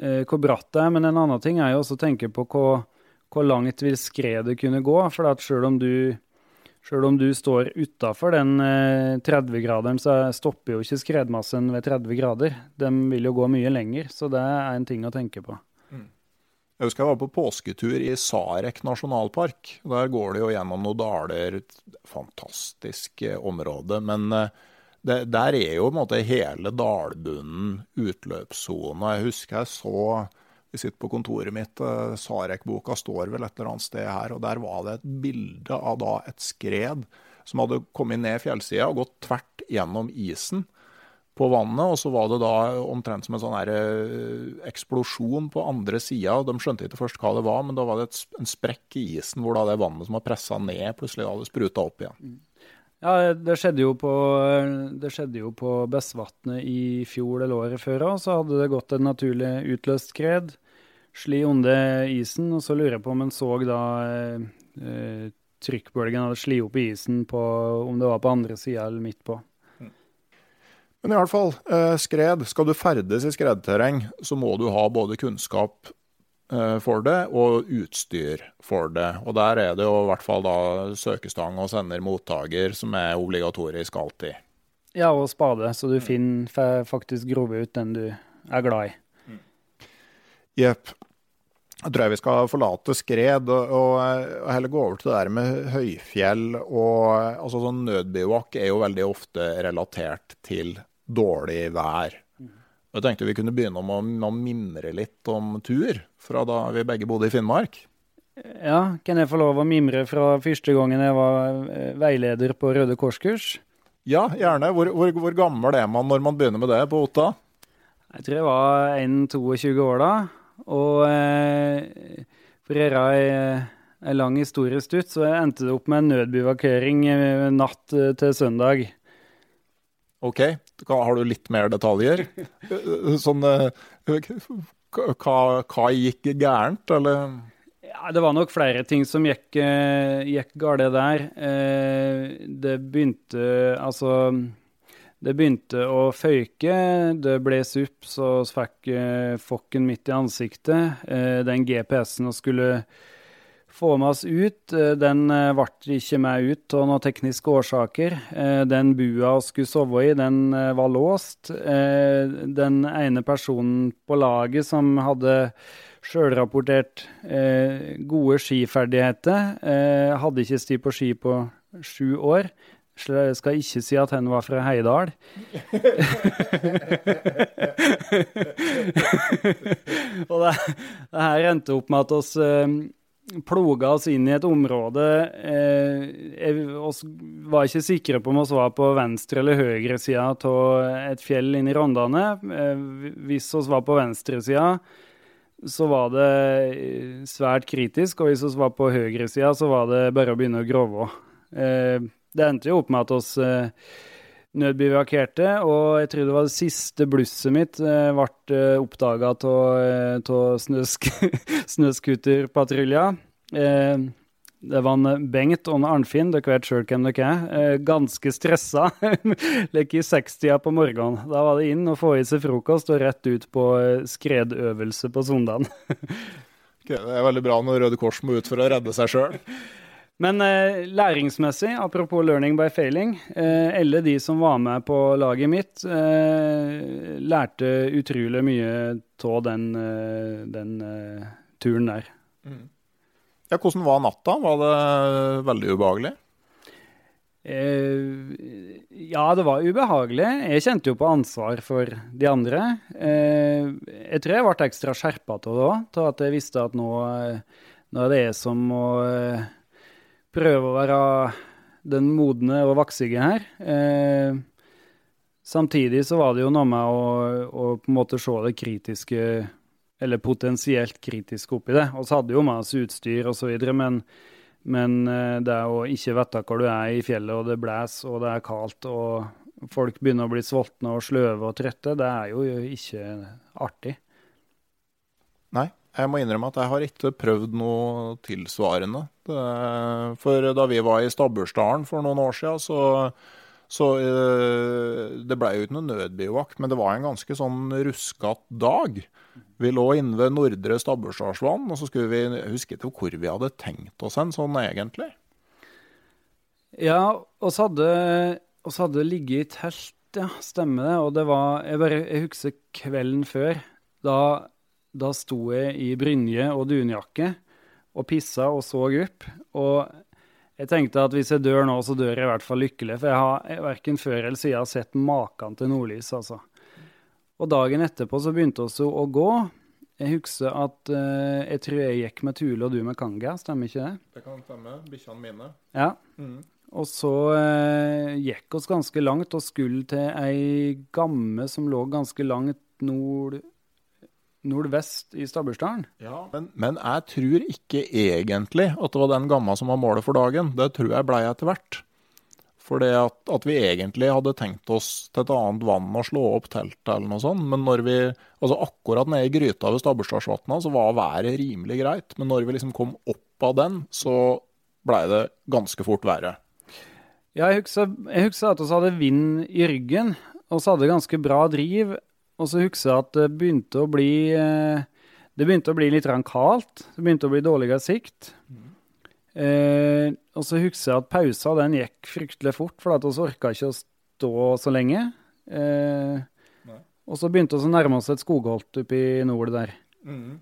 eh, hvor bratt det er, men en annen ting er jo også å tenke på hvor, hvor langt vil skredet kunne gå. For at selv om du, selv om du står utafor den eh, 30-graderen, så stopper jo ikke skredmassen ved 30 grader. De vil jo gå mye lenger, så det er en ting å tenke på. Mm. Jeg husker jeg var på påsketur i Sarek nasjonalpark. Der går det jo gjennom noen daler. Fantastisk eh, område. men eh, det, der er jo på en måte hele dalbunnen utløpssone. Jeg husker jeg så Vi sitter på kontoret mitt, eh, Sarek-boka står vel et eller annet sted her, og der var det et bilde av da et skred som hadde kommet ned fjellsida og gått tvert gjennom isen på vannet. Og så var det da omtrent som en sånn eh, eksplosjon på andre sida. De skjønte ikke først hva det var, men da var det et, en sprekk i isen hvor da det vannet som var pressa ned, plutselig hadde spruta opp igjen. Ja, det skjedde jo på, skjedde jo på Bessvatnet i fjor eller året før òg. Så hadde det gått et naturlig utløst skred. Sli under isen, og så lurer jeg på om en så da eh, trykkbølgen hadde sli opp i isen på om det var på andre sida eller midt på. Men i hvert fall, eh, skred. Skal du ferdes i skredterreng, så må du ha både kunnskap for det, og utstyr for det. Og Der er det jo i hvert fall da søkestang og sender-mottaker som er obligatorisk alltid. Ja, og spade, så du finner faktisk grove ut den du er glad i. Jepp. Jeg tror jeg vi skal forlate skred og, og, heller gå over til det der med høyfjell. og altså sånn Nødbivak er jo veldig ofte relatert til dårlig vær. Jeg tenkte vi kunne begynne å, å mimre litt om tur, fra da vi begge bodde i Finnmark. Ja, kan jeg få lov å mimre fra første gangen jeg var eh, veileder på Røde Kors-kurs? Ja, gjerne. Hvor, hvor, hvor, gammel er man når man begynner med det på Otta? Jeg tror jeg var 1-22 år da. Og eh, for å gjøre ei, ei lang historie stutt, så endte det opp med en nødbivakering eh, natt eh, til søndag. OK, har du litt mer detaljer? <laughs> Sånn hva, hva gikk gærent, eller? Ja, det var nok flere ting som gikk, uh, gikk galt der. Uh, det begynte Altså det begynte å føyke, det ble supp, så vi fikk uh, fokken midt i ansiktet. den GPS-en vi skulle få med oss ut, den ble ikke med ut av noen tekniske årsaker. den bua vi skulle sove i, den var låst. den ene personen på laget som hadde sjølrapportert eh, gode skiferdigheter. Eh, hadde ikke sti på ski på sju år. Jeg skal ikke si at han var fra Heidal. <laughs> og det, det, her endte opp med at oss eh, ploga oss inn i et område eh, oss var ikke sikre på om vi var på venstre eller høyre sida av et fjell inne i Rondane. Eh, hvis vi var på venstresida, så var det eh, svært kritisk. Og hvis vi var på høyresida, så var det bare å begynne å grove. Eh, det endte jo opp med at oss eh, nødbivakerte, og jeg tror det var det siste blusset mitt eh, ble eh, oppdaga av snøsk <laughs> snøscooterpatruljer. Eh, det var en Bengt og en Arnfinn, dere vet sjøl hvem dere er. Eh, ganske stressa. Lekker <laughs> i sekstida på morgenen. Da var det inn og få i seg frokost og rett ut på eh, skredøvelse på søndagen. <laughs> okay, det er veldig bra når Røde Kors må ut for å redde seg sjøl. Men eh, læringsmessig, apropos learning by failing, eh, alle de som var med på laget mitt, eh, lærte utrolig mye av den, eh, den turen der. Mm. Ja, Hvordan var natta? Var det veldig ubehagelig? Eh, ja, det var ubehagelig. Jeg kjente jo på ansvar for de andre. Eh, jeg tror jeg ble ekstra skjerpa av det òg, til at jeg visste at nå, nå, er det jeg som må eh, prøve å være den modne og vaksige her. Eh, samtidig så var det jo noe med å, å på en måte se det kritiske eller potensielt kritiske oppi det. Vi hadde jo med oss utstyr osv., men, men eh, det å ikke vite hvor du er i fjellet, og det blåser og det er kaldt, og folk begynner å bli sultne og sløve og trette, det er jo ikke artig. Jeg må innrømme at jeg har ikke prøvd noe tilsvarende. For da vi var i Stabbursdalen for noen år siden, så, så eh, det ble jo ikke noe nødbivakt, men det var en ganske sånn ruskete dag. Vi lå inne ved Nordre Stabbursdalsvann, og så skulle vi Jeg husker hvor vi hadde tenkt oss en sånn egentlig. Ja, oss hadde, oss hadde ligget i telt, ja, stemmer det. Og det var Jeg, bare, jeg husker kvelden før. Da, da sto jeg i brynje og dunjakke og pissa og så opp. Og jeg tenkte at hvis jeg dør nå, så dør jeg i hvert fall lykkelig. For jeg har verken før eller siden sett maken til nordlys, altså. Og dagen etterpå så begynte vi å gå. Jeg husker at uh, jeg tror jeg gikk med Tule og du med Kanga, stemmer ikke det? Det kan stemme. Bikkjene mine. Ja. Mm. Og så uh, gikk oss ganske langt og skulle til ei gamme som lå ganske langt nord, nordvest i Stabbursdalen. Ja, men, men, jeg tror ikke egentlig at det var den gamma som var målet for dagen. Det tror jeg blei etter hvert. For det at, at, vi egentlig hadde tenkt oss til et annet vann og slå opp teltet eller noe sånt. Men når vi, altså akkurat nede i gryta ved Stabbursdalsvatna så var været rimelig greit. Men når vi liksom kom opp av den, så blei det ganske fort verre. Ja, jeg husker, jeg husker at vi hadde vind i ryggen. Og så hadde ganske bra driv. Og så husker jeg at det begynte å bli eh, det begynte å bli litt kaldt. Det begynte å bli dårligere sikt. Mm. Eh, og så husker jeg at pausa den gikk fryktelig fort, for at vi orka ikke å stå så lenge. Eh, og så begynte vi å nærme oss et skogholt oppe i nord der. Mm.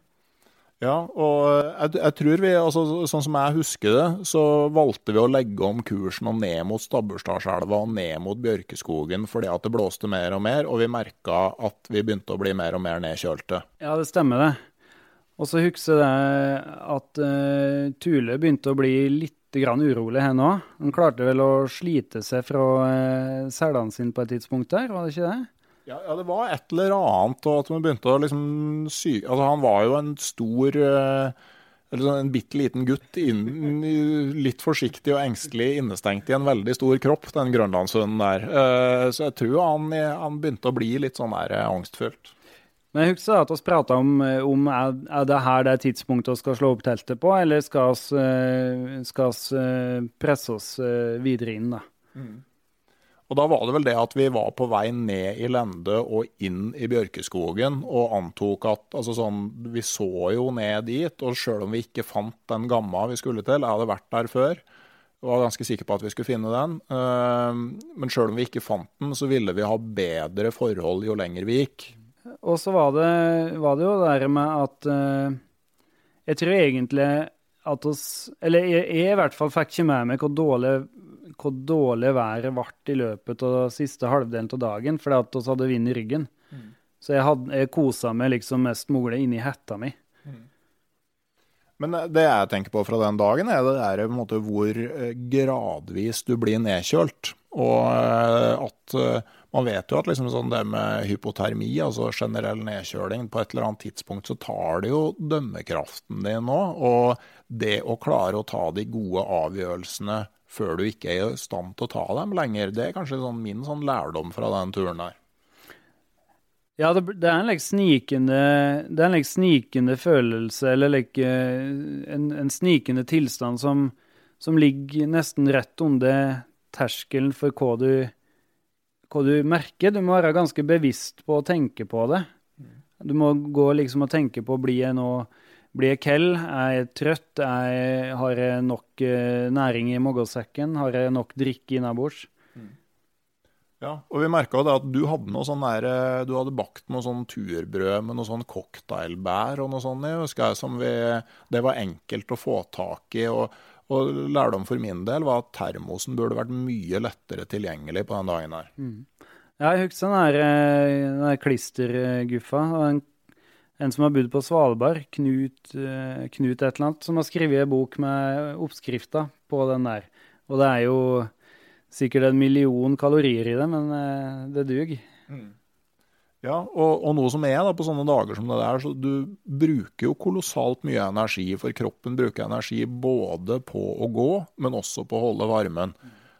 Ja, og jeg, jeg, tror vi, altså, sånn som jeg husker det, så valgte vi å legge om kursen og ned mot Stabbursdalselva og ned mot Bjørkeskogen fordi at det blåste mer og mer, og vi merka at vi begynte å bli mer og mer nedkjølte. Ja, det stemmer det. Og så husker jeg at uh, Tule begynte å bli litt grann urolig, her nå. Han klarte vel å slite seg fra uh, selene sine på et tidspunkt der, var det ikke det? Ja, ja, det var et eller annet, og at man begynte å liksom sy... Altså, han var jo en stor uh, eller sånn en bitte liten gutt, inn, litt forsiktig og engstelig innestengt i en veldig stor kropp, den grønlandshunden der. Uh, så jeg tror han, han, begynte å bli litt sånn der angstfullt. Men jeg husker at vi prata om, eh, om er, er det her det er tidspunktet vi skal slå opp teltet på, eller skal vi, eh, eh, presse oss videre inn, da. Mm. Og da var det vel det at vi var på vei ned i Lende og inn i bjørkeskogen og antok at altså sånn, Vi så jo ned dit, og sjøl om vi ikke fant den gamma vi skulle til, jeg hadde vært der før, var ganske sikker på at vi skulle finne den. Men sjøl om vi ikke fant den, så ville vi ha bedre forhold jo lenger vi gikk. Og så var det, var det, jo det der med at uh, Jeg tror egentlig at oss Eller jeg, jeg, i hvert fall fikk ikke med meg hvor dårlig, hvor dårlig været ble i løpet av siste halvdelen av dagen, fordi at vi hadde vind i ryggen. Mm. Så jeg, hadde, jeg kosa meg liksom mest mulig inni hetta mi. Mm. Men det jeg tenker på fra den dagen, er det der, måte, hvor eh, gradvis du blir nedkjølt. Og eh, at man vet jo at liksom sånn det med hypotermi, altså generell nedkjøling, på et eller annet tidspunkt så tar det jo dømmekraften din nå. Og det å klare å ta de gode avgjørelsene før du ikke er i stand til å ta dem lenger, det er kanskje sånn min sånn lærdom fra den turen der. Ja, det, det, er en like snikende, like snikende følelse, eller like, en, en snikende tilstand som, som ligger nesten rett under terskelen for hva du hva du merker. Du må være ganske bevisst på å tenke på det. Du må gå liksom og tenke på blir jeg nå blir jeg kald? Er jeg trøtt? Er jeg, har jeg nok uh, næring i magesekken? Har jeg nok drikke innabords? Mm. Ja, og vi merka at du hadde noe sånn der, eh, du hadde bakt noe sånn turbrød med noe sånn cocktailbær og noe sånt. Jeg husker jeg, som vi, det var enkelt å få tak i. og og lærdom for min del var at termosen burde vært mye lettere tilgjengelig på den dagen her. Mm. Ja, jeg husker den der, eh, den der klisterguffa. En, en, som har bodd på Svalbard, Knut, eh, Knut, et eller annet, som har skrevet en bok med oppskrifter på den der. Og det er jo sikkert en million kalorier i det, men eh, det duger. Mm. Ja, og, og, noe som er da, på sånne dager som det der, så du bruker jo kolossalt mye energi, for kroppen bruker energi både på å gå, men også på å holde varmen.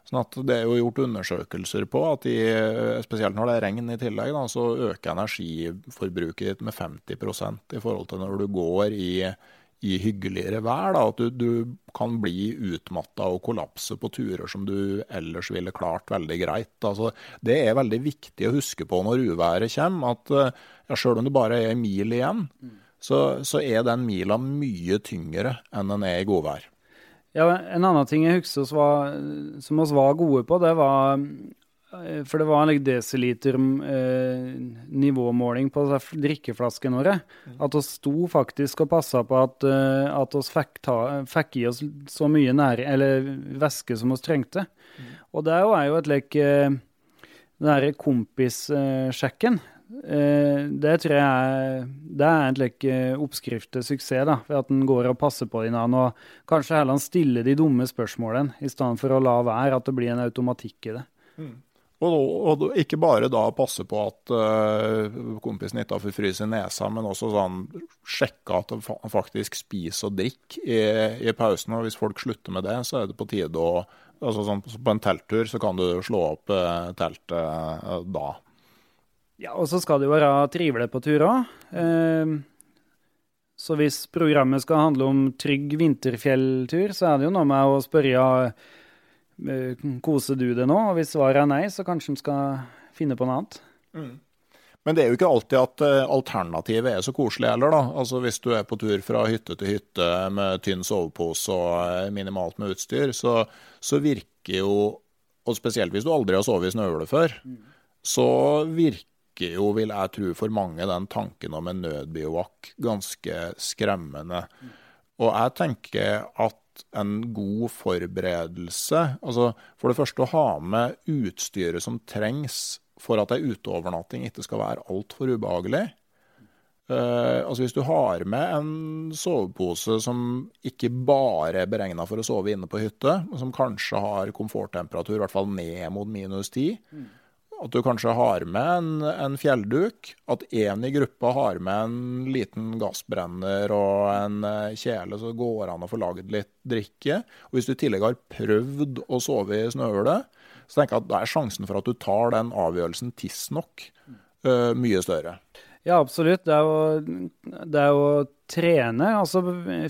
Sånn at Det er jo gjort undersøkelser på at de, spesielt når det er regn i tillegg, da, så øker energiforbruket ditt med 50% i forhold til når du går i i hyggeligere vær. Da, at du, du kan bli utmatta og kollapse på turer som du ellers ville klart veldig greit. Altså, det er veldig viktig å huske på når uværet kommer, at ja, selv om det bare er en mil igjen, mm. så, så, er den mila mye tyngre enn den er i godvær. Ja, En annen ting jeg husker som vi var gode på, det var Eh, for det var en like, desiliter eh, nivåmåling på drikkeflaskene våre. Mm. At vi sto faktisk og passa på at, at vi fikk, ta, fikk, i oss så mye nære, eller væske som vi trengte. Mm. Og det er jo et like uh, Den derre kompissjekken. Uh, det tror jeg det er en like, oppskrift til suksess. da, Ved at en går og passer på hverandre og kanskje heller stiller de dumme spørsmålene, i stedet for å la være at det blir en automatikk i det. Mm. Og, og, ikke bare da passe på at uh, kompisen ikke får fryse i nesa, men også sånn, sjekke at han faktisk spiser og drikker i, i, pausen. Og hvis folk slutter med det, så er det på tide å altså sånn, På en telttur så kan du slå opp uh, teltet uh, da. Ja, og så skal det jo være trivelig på tur òg. så hvis programmet skal handle om trygg vinterfjelltur, så er det jo noe med å spørre Eh, koser du det nå? Og hvis svaret er nei, så kanskje de skal finne på noe annet. Mm. Men det er jo ikke alltid at eh, alternativet er så koselig heller, da. Altså Hvis du er på tur fra hytte til hytte med tynn sovepose og eh, minimalt med utstyr, så, så, virker jo Og spesielt hvis du aldri har sovet i snøhule før, mm. så virker jo, vil jeg tro, for mange den tanken om en nødbivak ganske skremmende. Mm. Og jeg tenker at en god forberedelse. Altså for det første å ha med utstyret som trengs for at ei uteovernatting ikke skal være altfor ubehagelig. Uh, altså Hvis du har med en sovepose som ikke bare er beregna for å sove inne på hytte, men som kanskje har komforttemperatur i hvert fall ned mot minus 10, mm. At du kanskje har med en, en fjellduk. At én i gruppa har med en liten gassbrenner og en eh, kjele, så går det an å få laget litt drikke. Og hvis du i tillegg har prøvd å sove i snøhule, så tenker jeg at da er sjansen for at du tar den avgjørelsen tidsnok, uh, mye større. Ja, absolutt. Det er å, det er å trene. Altså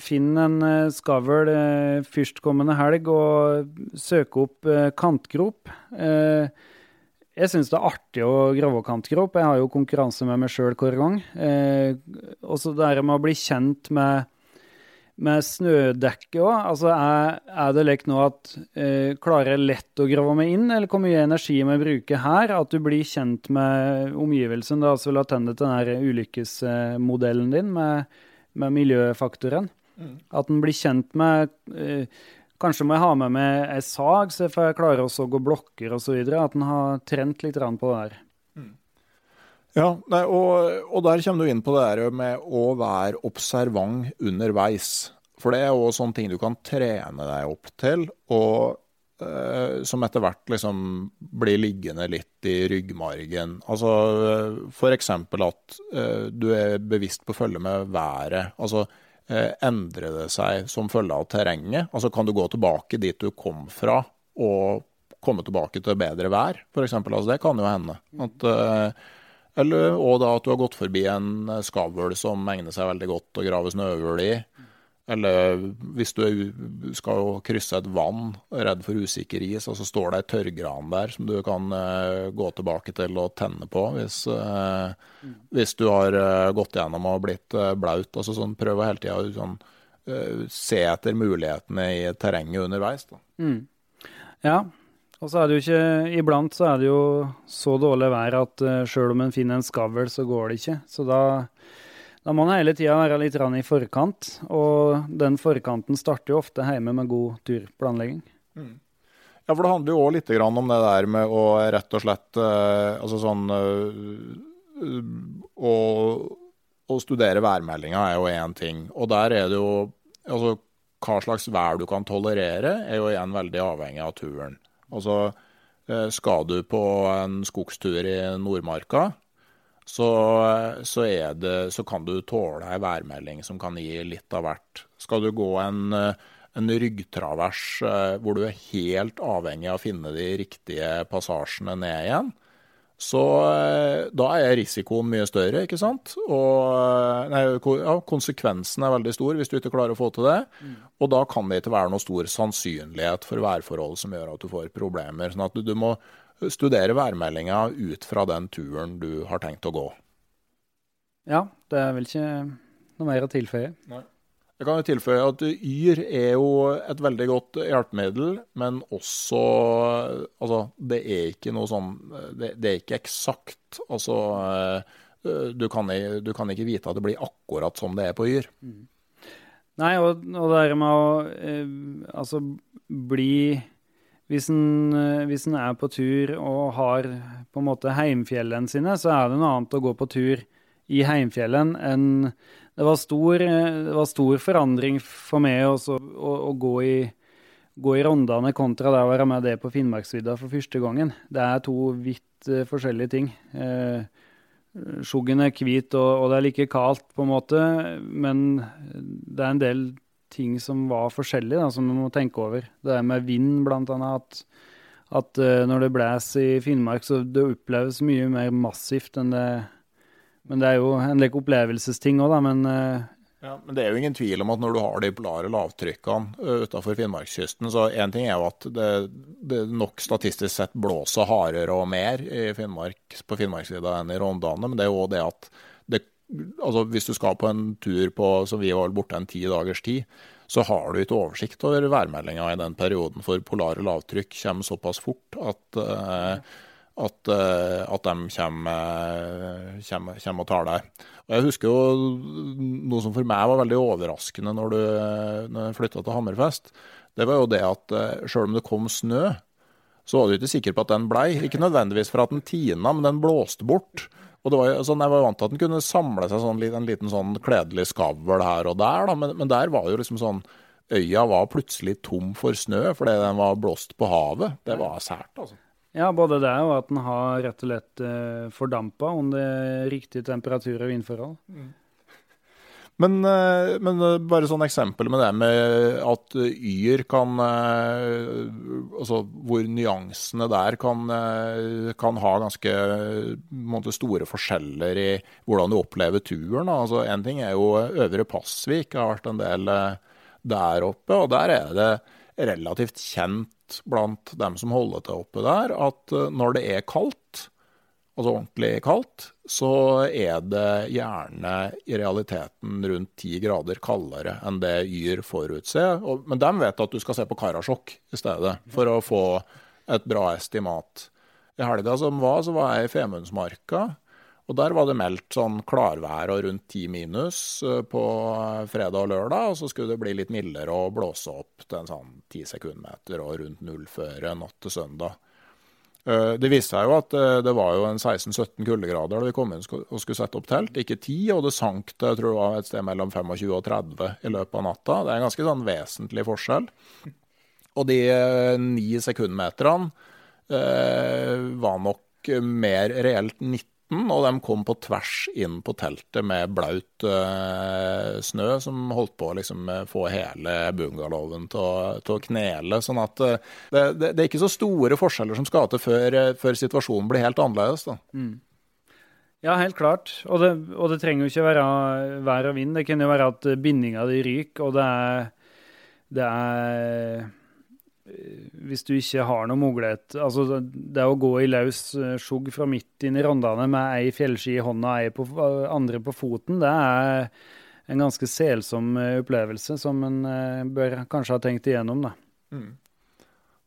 finn en uh, skavl førstkommende helg og søke opp kantgrop. Jeg syns det er artig å grave kantkropp. Jeg har jo konkurranse med meg sjøl hver gang. Eh, også det med å bli kjent med, med snødekket òg. Altså, er, er, det lekt nå at eh, klarer jeg lett å grave meg inn, eller hvor mye energi må jeg bruke her? At du blir kjent med omgivelsen. Det er altså tilbake til den ulykkesmodellen din med, med miljøfaktoren. Mm. At en blir kjent med eh, Kanskje må jeg ha med meg ei sag, så jeg klarer også å gå blokker osv. At en har trent litt på det der. Mm. Ja, nei, og, og, der kommer du inn på det der med å være observant underveis. For det er jo sånne ting du kan trene deg opp til, og eh, som etter hvert liksom blir liggende litt i ryggmargen. Altså f.eks. at eh, du er bevisst på å følge med været. Altså Eh, endrer det seg som følge av terrenget? Altså Kan du gå tilbake dit du kom fra og komme tilbake til bedre vær, f.eks.? Altså, det kan jo hende. At, eh, eller og da at du har gått forbi en skavl som egner seg veldig godt å grave snøhull i. Eller hvis du skal krysse et vann, redd for usikker is, og så står det ei tørrgran der som du kan uh, gå tilbake til og tenne på hvis, uh, mm. hvis du har uh, gått gjennom og blitt blaut. Altså sånn, prøv å hele tida sånn, se etter mulighetene i terrenget underveis. Mm. Ja, og så er det jo ikke Iblant så er det jo så dårlig vær at sjøl om en finner en skavl, så går det ikke. Så da da må en hele tida være litt i forkant, og den forkanten starter jo ofte hjemme med god turplanlegging. Mm. Ja, for det handler jo òg litt om det der med å rett og slett uh, Altså sånn uh, å, å, studere værmeldinga er jo én ting. Og der er det jo Altså hva slags vær du kan tolerere, er jo igjen veldig avhengig av turen. Altså uh, skal du på en skogstur i Nordmarka, så, så, det, så, kan du tåle ei værmelding som kan gi litt av hvert. Skal du gå en, en ryggtravers eh, hvor du er helt avhengig av å finne de riktige passasjene ned igjen, så eh, da er risikoen mye større, ikke sant? Og eh, nei, ja, konsekvensen er veldig stor hvis du ikke klarer å få til det. Mm. Og da kan det ikke være noe stor sannsynlighet for værforhold som gjør at du får problemer. Sånn at du, du må studere værmeldinga ut fra den turen du har tenkt å gå. Ja, det er vel ikke noe mer å tilføye. Nei. Jeg kan jo tilføye at Yr er jo et veldig godt hjelpemiddel, men også Altså, det er ikke noe sånn Det, det er ikke eksakt. Altså, du kan, du kan, ikke vite at det blir akkurat som det er på Yr. Mm. Nei, og, og det med å eh, altså bli eh, hvis en, er på tur og har på en måte heimfjellene sine, så er det noe annet å gå på tur i heimfjellen enn Det var stor, eh, det var stor forandring for meg også, å, å, gå i, gå i Rondane kontra det å være med det på Finnmarksvidda for første gangen. Det er to vidt uh, forskjellige ting. Uh, Skjuggen er hvit, og, og, det er like kaldt, på en måte, men det er en del ting som var forskjellige, da, som vi må tenke over. Det er med vind, blant annet. At, at uh, når det blåser i Finnmark, så det oppleves mye mer massivt enn det Men det er jo en lek opplevelsesting òg, da. Men uh, ja, men det er jo ingen tvil om at når du har de polare lavtrykkene uh, utafor Finnmarkskysten, så én ting er jo at det, det, nok statistisk sett blåser hardere og mer Finnmark, på Finnmarkssida enn i Rondane, men det er jo òg det at altså Hvis du skal på en tur på, som vi var borte en ti dagers tid, så har du ikke oversikt over værmeldinga i den perioden. For polare lavtrykk kommer såpass fort at, uh, at, uh, at de kommer, kommer, kommer, og tar deg. Og Jeg husker jo noe som for meg var veldig overraskende når du når flytta til Hammerfest. Det var jo det at sjøl om det kom snø, så var du ikke sikker på at den blei. Ikke nødvendigvis for at den tina, men den blåste bort. Og det var, sånn, Jeg var vant til at den kunne samle seg sånn, en liten sånn kledelig skavl her og der, da, men, men, der var jo liksom sånn Øya var plutselig tom for snø fordi den var blåst på havet. Det var sært, altså. Ja, både det og at den har rett og slett eh, fordampa under riktig temperatur og vindforhold. Mm. Men, eh, men, eh, bare sånn eksempel med det med at yr kan eh, Altså hvor nyansene der kan, kan ha ganske måte, store forskjeller i hvordan du opplever turen. Altså En ting er jo Øvre Passvik, jeg har vært en del der oppe. Og der er det relativt kjent blant dem som holder til oppe der, at når det er kaldt, altså ordentlig kaldt, så er det gjerne i realiteten rundt ti grader kaldere enn det Yr forutser. Men de vet at du skal se på Karasjok i stedet, for å få et bra estimat. I helga som var, så var jeg i Femundsmarka. Og der var det meldt sånn klarvær og rundt ti minus eh, på fredag og lørdag. Og så skulle det bli litt mildere og blåse opp til en sånn ti sekundmeter og rundt null før natt til søndag. Eh, det viste seg jo at eh, det var jo en 16-17 kuldegrader da vi kom inn og skulle sette opp telt. Ikke 10, og det sank jeg tror det var et sted mellom 25 og 30 i løpet av natta. Det er en ganske sånn vesentlig forskjell. Og de eh, ni sekundmeterne eh, var nok mer reelt 90 og de kom på tvers inn på teltet med blaut uh, snø som holdt på å liksom, eh, få hele bungalowen til, å knele. sånn at uh, det, det, det, er ikke så store forskjeller som skal til før, før situasjonen blir helt annerledes. da. Mm. Ja, helt klart. Og det, og det, trenger jo ikke være vær og vind. Det kan jo være at bindinga di ryker, og det er, det er hvis du ikke har noe mulighet Altså, det å gå i løs eh, skjugg fra midt inn i Rondane med ei fjellski i hånda og ei på, andre på foten, det er en ganske selsom eh, opplevelse som en eh, bør kanskje ha tenkt igjennom, da. Mm.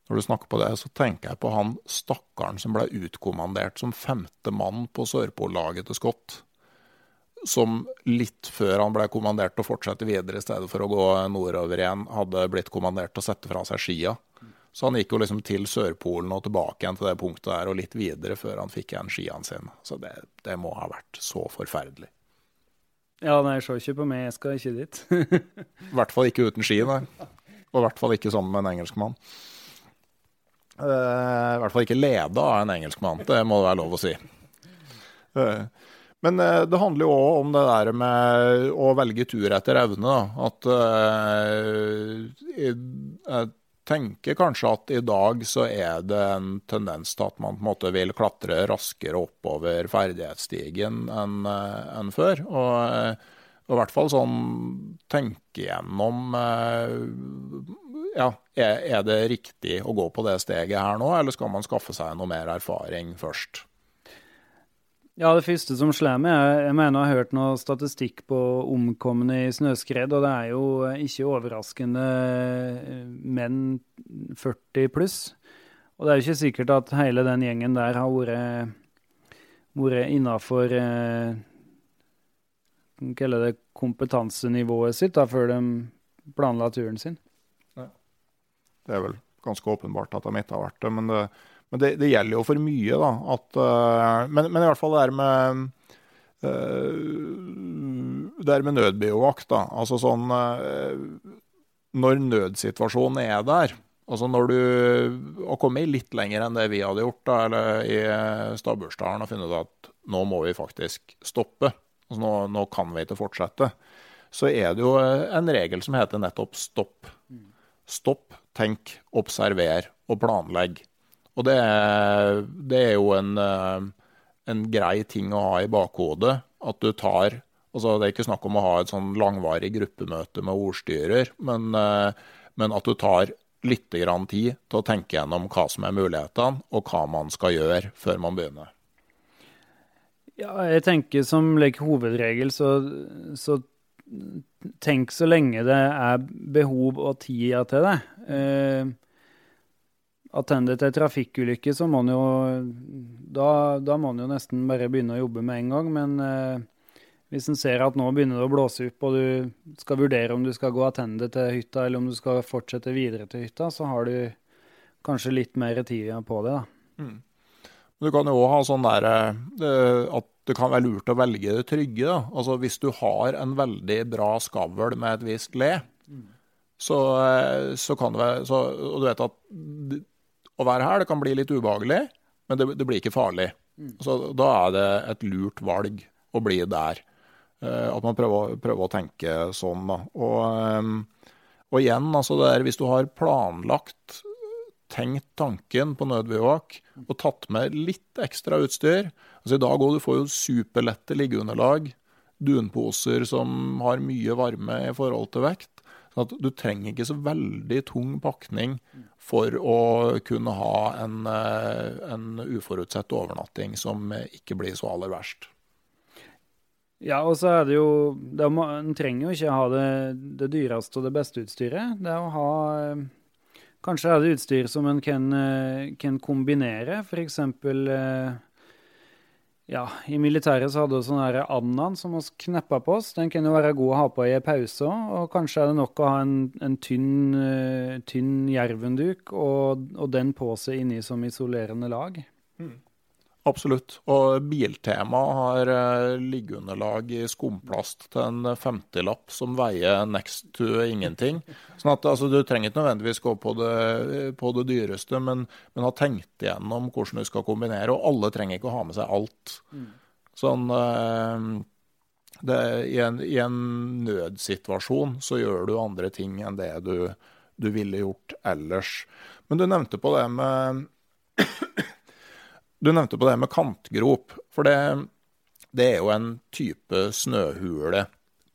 Når du snakker på det, så tenker jeg på han stakkaren som ble utkommandert som femte mann på Sørpollaget til Scott. Som litt før han ble kommandert til å fortsette videre i stedet for å gå nordover igjen, hadde blitt kommandert til å sette fra seg skia. Så han gikk jo liksom til Sørpolen og tilbake igjen til det punktet der, og litt videre før han fikk igjen skiene sine. Så det, det, må ha vært så forferdelig. Ja, nei, se ikke på meg, jeg skal ikke dit. <laughs> I hvert fall ikke uten ski, nei. Og i hvert fall ikke sammen med en engelskmann. Uh, I hvert fall ikke leda av en engelskmann, det må det være lov å si. Uh, men uh, det handler jo òg om det der med å velge tur etter evne. Da. At tenker kanskje at i dag så er det en tendens til at man på en måte vil klatre raskere oppover ferdighetsstigen enn eh, en før. Og, eh, og, i hvert fall sånn tenke gjennom eh, ja, er, er det riktig å gå på det steget her nå, eller skal man skaffe seg noe mer erfaring først? Ja, det første som slår meg, er Jeg mener jeg har hørt noe statistikk på omkomne i snøskred, og det er jo ikke overraskende menn 40 pluss. Og det er jo ikke sikkert at hele den gjengen der har vært, vært innafor eh, det kompetansenivået sitt da, før de planla turen sin. Nei. Det er vel ganske åpenbart at de ikke har vært det, men det men det, det, gjelder jo for mye, da. At, uh, men, men, i hvert fall det er med uh, Det er med nødbiovakt, da. Altså sånn uh, Når nødsituasjonen er der, altså når du har kommet litt lenger enn det vi hadde gjort da, eller i Stabbursdalen og funnet ut at nå må vi faktisk stoppe, altså nå, nå kan vi ikke fortsette, så er det jo en regel som heter nettopp stopp. Stopp, tenk, observer og planlegg. Og det det er jo en, eh, en, grei ting å ha i bakhodet. At du tar altså Det er ikke snakk om å ha et sånn langvarig gruppemøte med ordstyrer, men, eh, men at du tar litt grann tid til å tenke gjennom hva som er mulighetene, og hva man skal gjøre før man begynner. Ja, jeg tenker som like, hovedregel så, så tenk så lenge det er behov og tid til det. Eh, attender til trafikkulykke, så må en jo da, da, må en jo nesten bare begynne å jobbe med en gang. Men eh, hvis en ser at nå begynner det å blåse opp, og du skal vurdere om du skal gå attende til hytta, eller om du skal fortsette videre til hytta, så har du kanskje litt mer tid på det. da. Mm. Du kan jo òg ha sånn der eh, at det kan være lurt å velge det trygge. Da. Altså Hvis du har en veldig bra skavl med et visst le, mm. så, eh, så, kan det være så, Og du vet at å være her. Det kan bli litt ubehagelig, men det, det blir ikke farlig. Mm. Så da er det et lurt valg å bli der. at man prøver, prøver, å tenke sånn. Da. Og, og igjen, altså der, hvis du har planlagt, tenkt tanken på nødbivåk og tatt med litt ekstra utstyr altså I dag òg, du får jo superlette liggeunderlag, dunposer som har mye varme i forhold til vekt. Sånn at du trenger ikke så veldig tung pakning for å kunne ha en, eh, en uforutsett overnatting som ikke blir så aller verst. Ja, og så er det jo En trenger jo ikke ha det, det, dyreste og det beste utstyret. Det er å ha eh, Kanskje er det utstyr som en kan, eh, kan kombinere. F.eks. Ja, I militæret så hadde vi sånn Annan som vi kneppa på oss. Den kan jo være god å ha på i en pause. Og kanskje er det nok å ha en, en tynn, uh, tynn jervenduk og, og, den på seg inni som isolerende lag. Mm. Absolutt. Og Biltema har uh, liggeunderlag i skumplast til en 50-lapp som veier next to ingenting. Sånn at altså, Du trenger ikke nødvendigvis gå på det, på det dyreste, men, men, ha tenkt igjennom hvordan du skal kombinere. Og alle trenger ikke å ha med seg alt. Mm. Sånn uh, det, i, en, i, en, nødsituasjon så gjør du andre ting enn det du, du ville gjort ellers. Men du nevnte på det med du nevnte på det med kantgrop. For det, det er jo en type snøhule.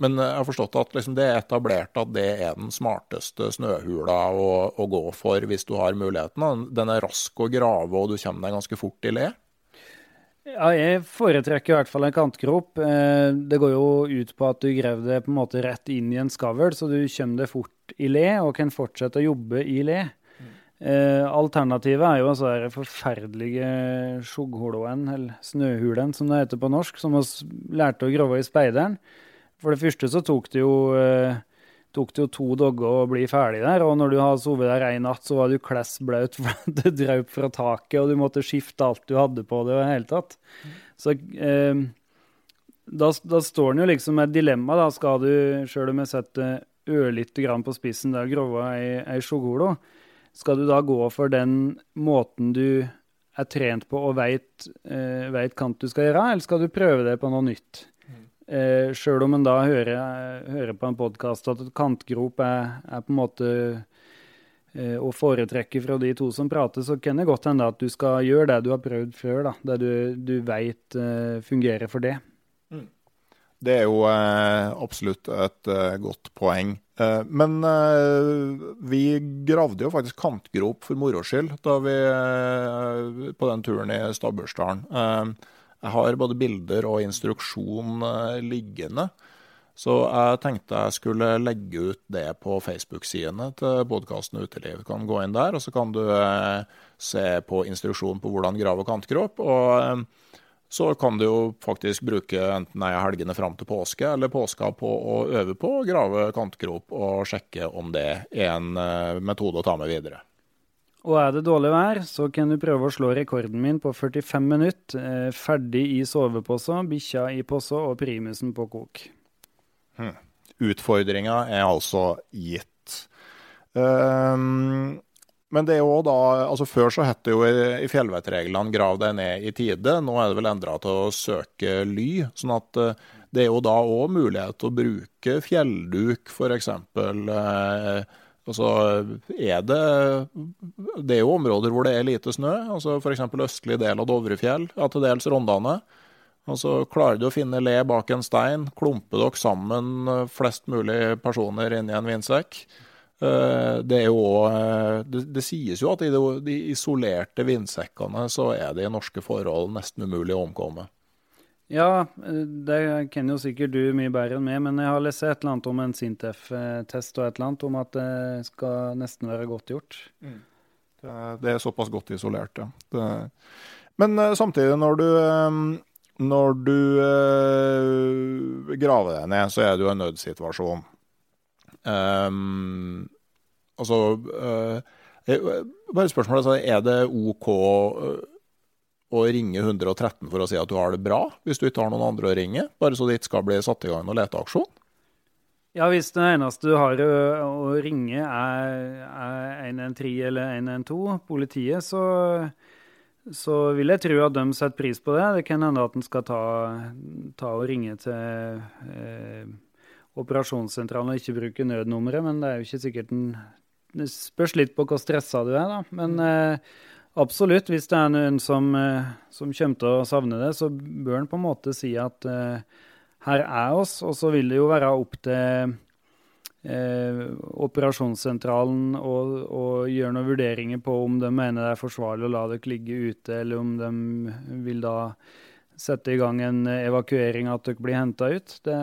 Men jeg har forstått at liksom det er etablert at det er den smarteste snøhula å, å, gå for hvis du har muligheten. Den er rask å grave, og du kommer deg ganske fort i le. Ja, jeg foretrekker i hvert fall en kantgrop. Eh, det går jo ut på at du graver det på en måte rett inn i en skavl, så du kommer deg fort i le og kan fortsette å jobbe i le. Eh, alternativet er jo altså den forferdelige skjoggholoen, eller snøhulen som det heter på norsk, som vi lærte å grove i speideren. For det første så tok det jo, eh, tok det jo to dager å bli ferdig der, og når du hadde sovet der én natt, så var du kless blaut <laughs> for det draup fra taket, og du måtte skifte alt du hadde på det i det hele tatt. Så eh, da, da, står den jo liksom med et dilemma, da. Skal du, sjøl om jeg setter ørlite grann på spissen der, grove ei, ei skjoggholo, skal du da gå for den måten du er trent på og veit eh, hva du skal gjøre, eller skal du prøve det på noe nytt? Mm. Eh, Sjøl om en da hører, hører på en podkast at et kantgrop er, er, på en måte eh, å foretrekke fra de to som prater, så kan det godt hende at du skal gjøre det du har prøvd før. da, Det du, du veit eh, fungerer for det. Mm. Det er jo eh, absolutt et eh, godt poeng. Eh, men eh, vi gravde jo faktisk kantgrop for moro skyld da vi, eh, på den turen i Stabbursdalen. Jeg har både bilder og instruksjon liggende. Så jeg tenkte jeg skulle legge ut det på Facebook-sidene til podkasten Uteliv. Du kan gå inn der, og så kan du se på instruksjon på hvordan grave kantgrop. og så kan du jo faktisk bruke enten helgene fram til påske eller påska på å øve på å grave kantgrop og sjekke om det er en uh, metode å ta med videre. Og er det dårlig vær, så kan du prøve å slå rekorden min på 45 minutter. Eh, ferdig i sovepose, bikkja i pose og primusen på kok. Hmm. Utfordringa er altså gitt. Um, men det er jo da, altså Før så het det jo i fjellvettreglene 'grav deg ned i tide'. Nå er det vel endra til å søke ly. sånn at eh, det er jo da òg mulighet til å bruke fjellduk, f.eks. Eh, altså, er det Det er jo områder hvor det er lite snø. altså F.eks. østlig del av Dovrefjell, ja, til dels Rondane. Altså, Klarer du å finne le bak en stein, klumpe dere sammen eh, flest mulig personer inni en vindsekk, det, er jo, eh, det, det, sies jo at i de isolerte vindsekkene så er det i norske forhold nesten umulig å omkomme. Ja, det kan jo sikkert du mye bedre enn meg, men jeg har lest et eller annet om en Sintef-test og et eller annet om at det skal nesten være godt gjort. Mm. Det, det, er såpass godt isolert, ja. Det, men samtidig, når du, når du graver deg ned, så er det jo en nødsituasjon. Um, altså uh, Bare spørsmålet altså, er det OK uh, å ringe 113 for å si at du har det bra, hvis du ikke har noen andre å ringe? Bare så det ikke skal bli satt i gang noen leteaksjon? Ja, hvis det eneste du har å ringe er, er 113 eller 112, politiet, så, så vil jeg tro at de setter pris på det. Det kan hende at en skal ta, ta, og ringe til eh, operasjonssentralen og ikke bruke nødnummeret, men det er jo ikke sikkert en Det spørs litt på hvor stressa du er, da. Men eh, absolutt, hvis det er noen som, eh, som, kommer til å savne det, så bør en på en måte si at eh, her er oss, og så vil det jo være opp til eh, operasjonssentralen og, og gjøre noen vurderinger på om de mener det er forsvarlig å la dere ligge ute, eller om de vil da sette i gang en evakuering, at dere blir henta ut. Det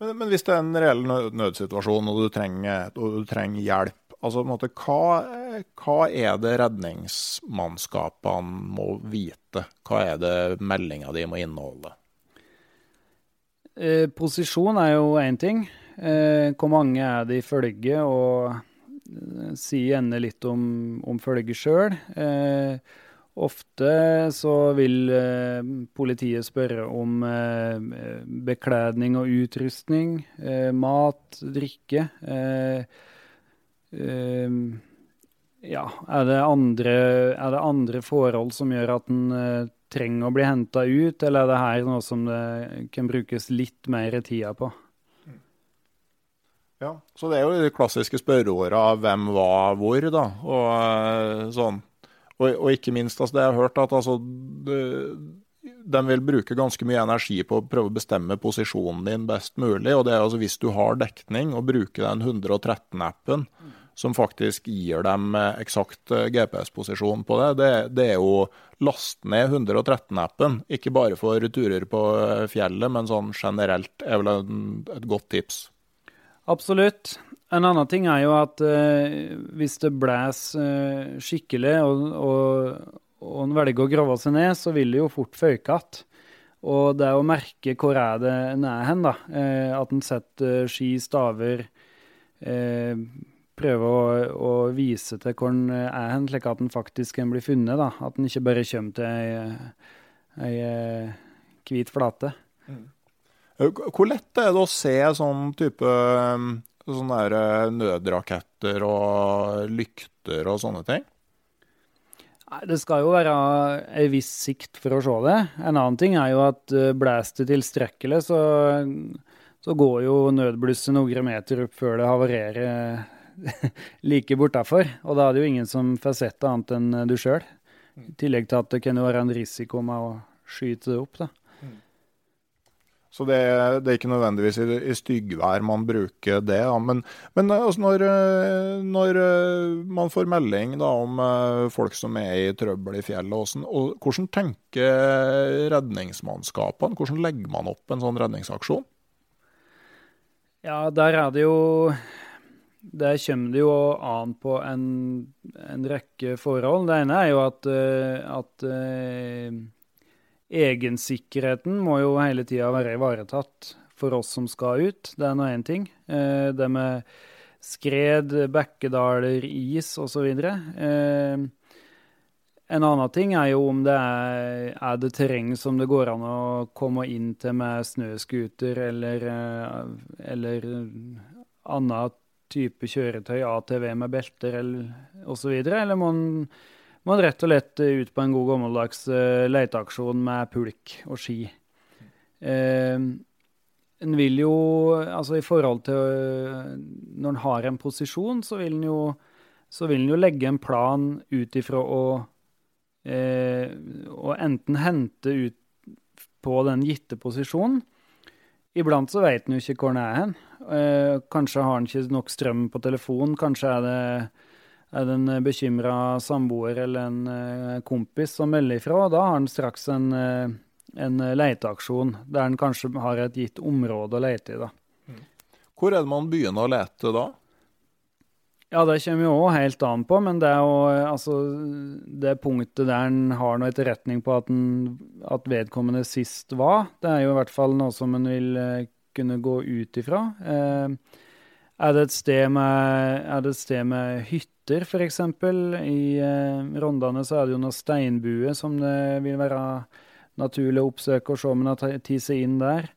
men, men, hvis det er en reell nødsituasjon og du trenger, og du trenger hjelp, altså måte, hva, hva, er det redningsmannskapene må vite? Hva er det meldinga di må inneholde? Eh, posisjon er jo én ting. Eh, hvor mange er det i følge? og eh, sier gjerne litt om, om følget sjøl. Eh, ofte så vil eh, politiet spørre om eh, bekledning og utrustning, eh, mat, drikke. ja, er det, andre, er det, andre, forhold som gjør at en trenger å bli henta ut, eller er det her noe som det kan brukes litt mer tida på? Ja, så det er jo de klassiske spørreåra hvem, var hvor, da. Og eh, sånn. Og, og ikke minst, altså, det jeg har hørt, at altså det, de vil bruke ganske mye energi på å prøve å bestemme posisjonen din best mulig. og det er altså Hvis du har dekning og bruker den 113-appen, som faktisk gir dem eh, eksakt eh, GPS-posisjon på det, det, det, er jo last ned 113-appen. Ikke bare for turer på fjellet, men sånn generelt er vel et godt tips. Absolutt. En annen ting er jo at eh, hvis det blåser eh, skikkelig, og, og, og en velger å grave seg ned, så vil det jo fort føyke igjen. Og det å merke hvor er det en er hen, da. Eh, at en setter ski, staver Prøver å, å, vise til hvor en er hen, slik at en faktisk kan bli funnet. da. At en ikke bare kommer til ei, ei hvit flate. Mm. Eh, hvor lett er det å se sånn type eh, sånne der nødraketter og lykter og sånne ting? Det skal jo være en viss sikt for å se det. En annen ting er jo at blåser det tilstrekkelig, så, så, går jo nødblusset noen meter opp før det havarerer <laughs> like bortafor. Og da er det jo ingen som får sett det annet enn du sjøl. I tillegg til at det kan være en risiko med å skyte det opp. da. Så det, det, er ikke nødvendigvis i, i styggvær man bruker det. Da. Men, men eh, altså når, eh, når, eh, man får melding da, om folk som er i trøbbel i fjellet, hvordan, og, hvordan tenker redningsmannskapene? Hvordan legger man opp en sånn redningsaksjon? Ja, der er det jo Der kommer det jo an på en, en rekke forhold. Det ene er jo at, at Egensikkerheten må jo hele tida være ivaretatt for oss som skal ut. Det er nå én ting. Eh, det med skred, bekkedaler, is osv. Eh, en annen ting er jo om det er, er, det terreng som det går an å komme inn til med snøscooter eller, eh, eller annen type kjøretøy, ATV med belter eller osv. Eller må en må rett og slett eh, ut på en god gammeldags uh, leteaksjon med pulk og ski. Uh, en vil jo, altså i forhold til uh, Når en har en posisjon, så vil en jo, jo, legge en plan ut ifra å, å enten hente ut på den gitte posisjonen. Iblant så vet en jo ikke hvor en er hen. kanskje har en ikke nok strøm på telefonen. Kanskje er det er det en eh, bekymra samboer eller en eh, kompis som melder ifra, da har han straks en, eh, en leteaksjon der han kanskje har et gitt område å lete i. da. Mm. Hvor er det man begynner å lete da? Ja, Det kommer jo òg helt an på, men det er jo altså, det punktet der en har noe etterretning på at, den, at, vedkommende sist var, det er jo i hvert fall noe som en vil kunne gå ut ifra. Eh, er det et sted med, et sted med hytter, f.eks.? I eh, Rondane så er det jo noen steinbue som det vil være naturlig å oppsøke og se om en har tatt seg inn der.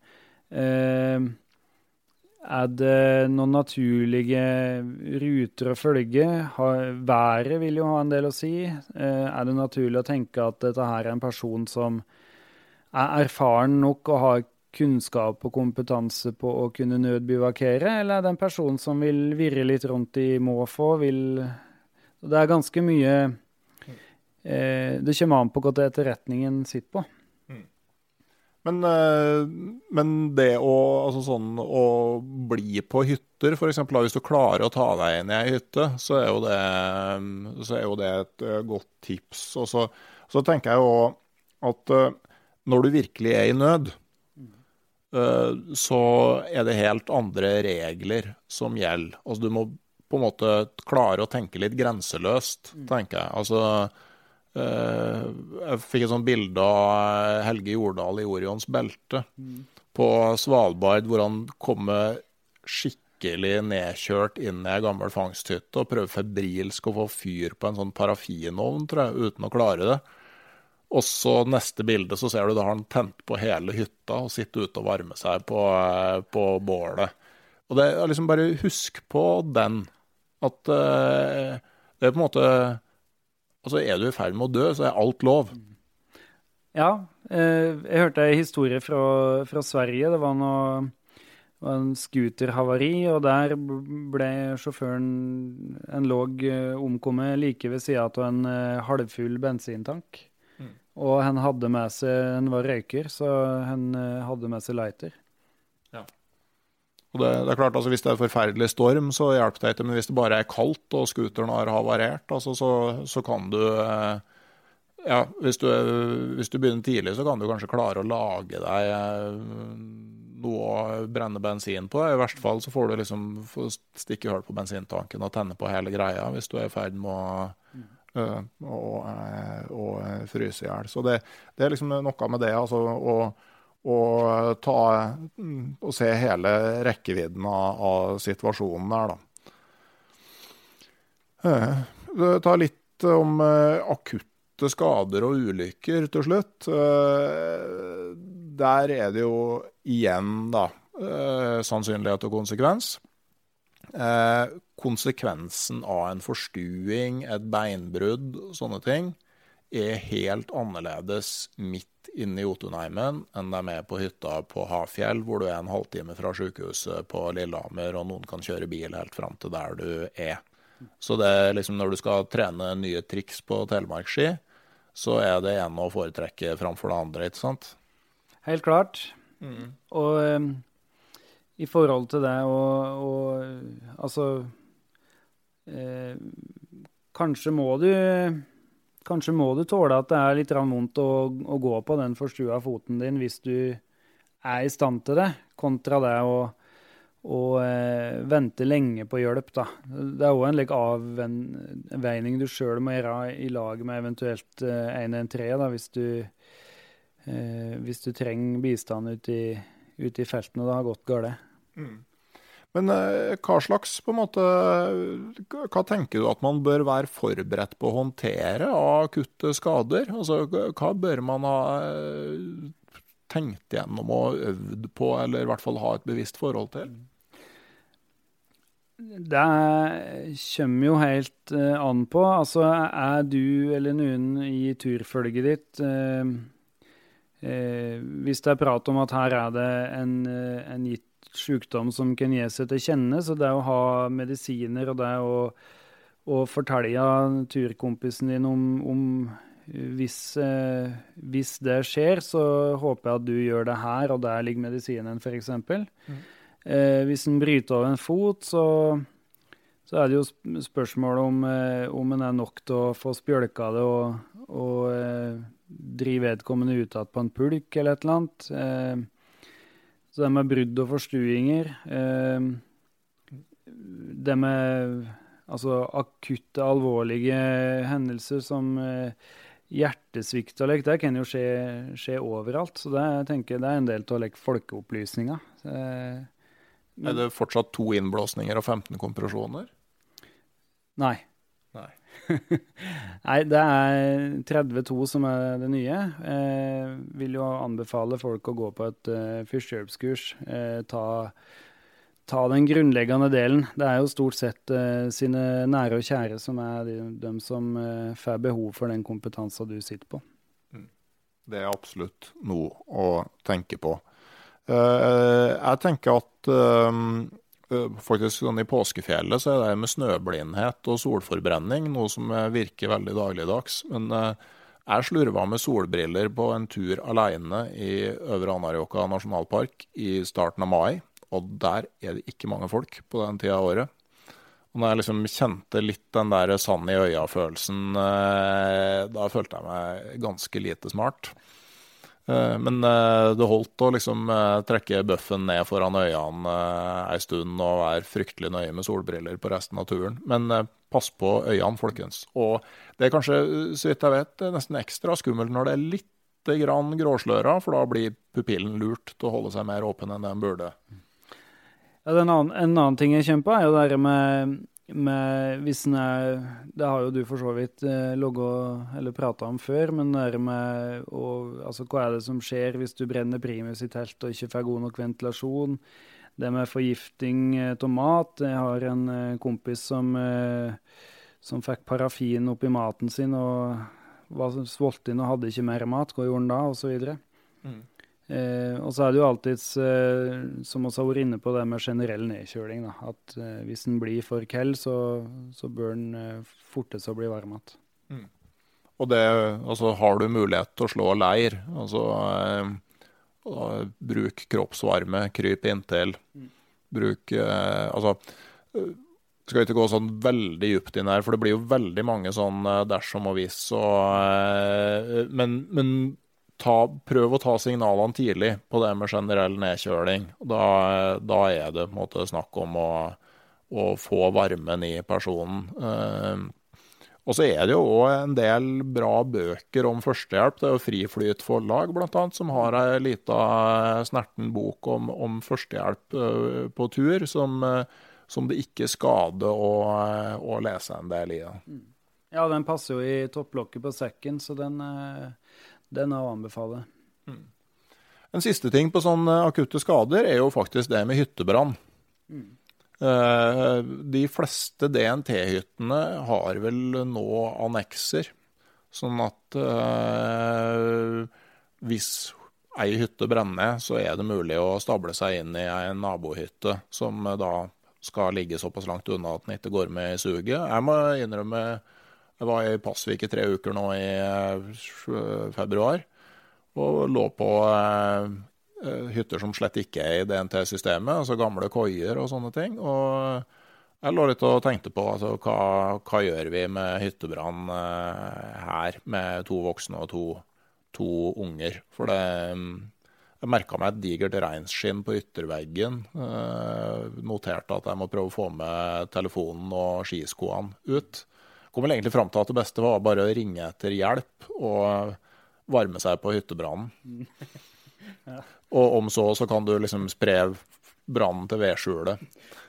Eh, er det noen naturlige ruter å følge? været vil jo ha en del å si. Eh, er det naturlig å tenke at dette her er en person som er erfaren nok og har kunnskap og kompetanse på å kunne nødbivakere, eller er det en person som vil virre litt rundt i måfå? Vil Det er ganske mye eh, Det kommer an på hva etterretningen sitter på. Men, eh, men, det å, altså sånn, å bli på hytter, f.eks. hvis du klarer å ta deg inn i ei hytte, så er jo det, er jo det et eh, godt tips. Og så, så tenker jeg jo at eh, når du virkelig er i nød, så er det helt andre regler som gjelder. Altså du må på en måte klare å tenke litt grenseløst, tenker jeg. Altså Eh, jeg fikk et sånt bilde av Helge Jordal i Orions belte mm. på Svalbard, hvor han kommer skikkelig nedkjørt inn i ei gammel fangsthytte og prøver febrilsk å få fyr på en sånn parafinovn, tror jeg, uten å klare det. Og så neste bilde så ser du da har han tent på hele hytta og sitter ute og varmer seg på, eh, på bålet. Og det er liksom bare husk på den. At uh, det er på en måte Altså, er du i ferd med å dø, så er alt lov. Ja. Uh, jeg hørte en historie fra, fra Sverige. Det var, noe, det var en scooterhavari, og der ble sjåføren En låg omkommet like ved sida av en halvfull bensintank. Og han hadde med seg Han var røyker, så han hadde med seg lighter. Og det, det, er klart, altså Hvis det er forferdelig storm, så hjelper det ikke. Men hvis det bare er kaldt og scooteren har havarert, altså, så, så, kan du eh, Ja, hvis du, hvis du, begynner tidlig, så kan du kanskje klare å lage deg eh, noe å brenne bensin på. I verste fall så får du liksom stikke hull på bensintanken og tenne på hele greia hvis du er i ferd med å, uh, å, å, å fryse i hjel. Så det, det, er liksom noe med det. altså, og og, ta, og se hele rekkevidden av, av situasjonen der, da. Eh, ta litt om eh, akutte skader og ulykker til slutt. Eh, der er det jo igjen, da, sannsynlighet og konsekvens. Konsekvensen av en forstuing, et beinbrudd, sånne ting, er helt annerledes midt inne i Jotunheimen enn de er på hytta på Hafjell, hvor du er en halvtime fra sykehuset på Lillehammer, og noen kan kjøre bil helt fram til der du er. Så det er liksom når du skal trene nye triks på telemarksski, så er det ene å foretrekke framfor det andre, ikke sant? Helt klart. Mm. Og um, i forhold til det og, Altså eh, Kanskje må du Kanskje må du tåle at det er litt vondt å, å, gå på den forstua foten din hvis du er i stand til det, kontra det å, å eh, vente lenge på hjelp. Da. Det er òg en like, avveining du sjøl må gjøre i lag med eventuelt eh, 113 hvis, du, eh, hvis du trenger bistand ute i, ut i feltene og det har gått galt. Men eh, hva slags på en måte, Hva tenker du at man bør være forberedt på å håndtere av akutte skader? Altså, hva bør man ha eh, tenkt gjennom og øvd på, eller i hvert fall ha et bevisst forhold til? Det kommer jo helt uh, an på. Altså, er du eller noen i turfølget ditt eh, eh, Hvis det er prat om at her er det en, en gitt sykdom som kan gi seg til kjenne. Så det å ha medisiner og det å, å fortelle turkompisen din om, om hvis, eh, hvis, det skjer, så håper jeg at du gjør det her, og der ligger medisinen, f.eks. Mm. Eh, hvis en bryter av en fot, så, så er det jo spørsmål om, eh, om en er nok til å få spjølka det og, og eh, drive vedkommende ut igjen på en pulk eller et eller annet. Så det med brudd og forstuinger eh, Det med altså, akutte, alvorlige hendelser som eh, hjertesvikt og lek, det kan jo skje, skje, overalt. Så det, jeg tenker, det er en del av like, folkeopplysninga. Eh, er det fortsatt to innblåsninger og 15 kompresjoner? Nei. <laughs> Nei. Det er 32 som er det nye. Eh, vil jo anbefale folk å gå på et uh, førstehjelpskurs. Eh, ta, ta den grunnleggende delen. Det er jo stort sett uh, sine nære og kjære som er de, de som uh, får behov for den kompetansen du sitter på. Mm. Det er absolutt noe å tenke på. Uh, jeg tenker at faktisk sånn I påskefjellet så er det med snøblindhet og solforbrenning noe som virker veldig dagligdags. Men jeg slurva med solbriller på en tur alene i Øvre Anárjohka nasjonalpark i starten av mai og der er det ikke mange folk på den tida av året. Og når jeg liksom kjente litt den der sand i øya-følelsen, eh, da følte jeg meg ganske lite smart. Eh, men eh, det holdt å liksom trekke bøffen ned foran øynene ei stund og være fryktelig nøye med solbriller på resten av turen. Men pass på øynene, folkens. Og det er kanskje, så vidt jeg vet, nesten ekstra skummelt når det er litt grann gråsløra, for da blir pupillen lurt til å holde seg mer åpen enn den burde. Ja, en, annen, en annen ting jeg kjenner på, er jo det med, med hvis en er Det har jo du for så vidt eh, eller prata om før, men det med og, altså, hva er det som skjer hvis du brenner primus i telt og ikke får god nok ventilasjon? Det med forgifting av eh, mat. Jeg har en eh, kompis som, eh, som fikk parafin oppi maten sin og var sulten og hadde ikke mer mat. Hva gjorde han da? Og så videre. Mm. Eh, og så er det jo alltids, eh, som vi har vært inne på, det med generell nedkjøling. Da. At eh, hvis den blir for kald, så, så, bør den eh, forte seg å bli varm igjen. Mm. Og det, altså, har du mulighet til å slå leir, altså eh, bruk kroppsvarme, kryp inntil. Mm. Bruk eh, Altså skal ikke gå sånn veldig dypt inn her, for det blir jo veldig mange sånn dersom og hvis og men, men ta, prøv å ta signalene tidlig på det med generell nedkjøling. Da, da er det på en måte snakk om å, å få varmen i personen. Eh, og så er det jo òg en del bra bøker om førstehjelp. Det er jo Friflyt forlag bl.a. som har ei lita snerten bok om, om førstehjelp uh, på tur, som, som, det ikke skader å, å, lese en del i. Mm. Ja, den passer jo i topplokket på sekken, så den den er å anbefale. Mm. En siste ting på sånne akutte skader er jo faktisk det med hyttebrann. Mm. Eh, de fleste DNT-hyttene har vel nå annekser, sånn at eh, hvis ei hytte brenner, så er det mulig å stable seg inn i ei nabohytte som da skal ligge såpass langt unna at den ikke går med i suget. Jeg må innrømme jeg var i Pasvik i tre uker nå i uh, februar. Og lå på uh, hytter som slett ikke er i DNT-systemet, altså gamle koier og sånne ting. Og jeg lå litt og tenkte på altså, hva, hva gjør vi med hyttebrann her, med to voksne og to, to unger. For det jeg merka meg et digert reinskinn på ytterveggen. Noterte at jeg må prøve å få med telefonen og skiskoene ut kom vel egentlig fram til at det beste var bare å ringe etter hjelp og varme seg på hyttebrannen. <laughs> ja. Og om så, så kan du liksom spre brannen til vedskjulet.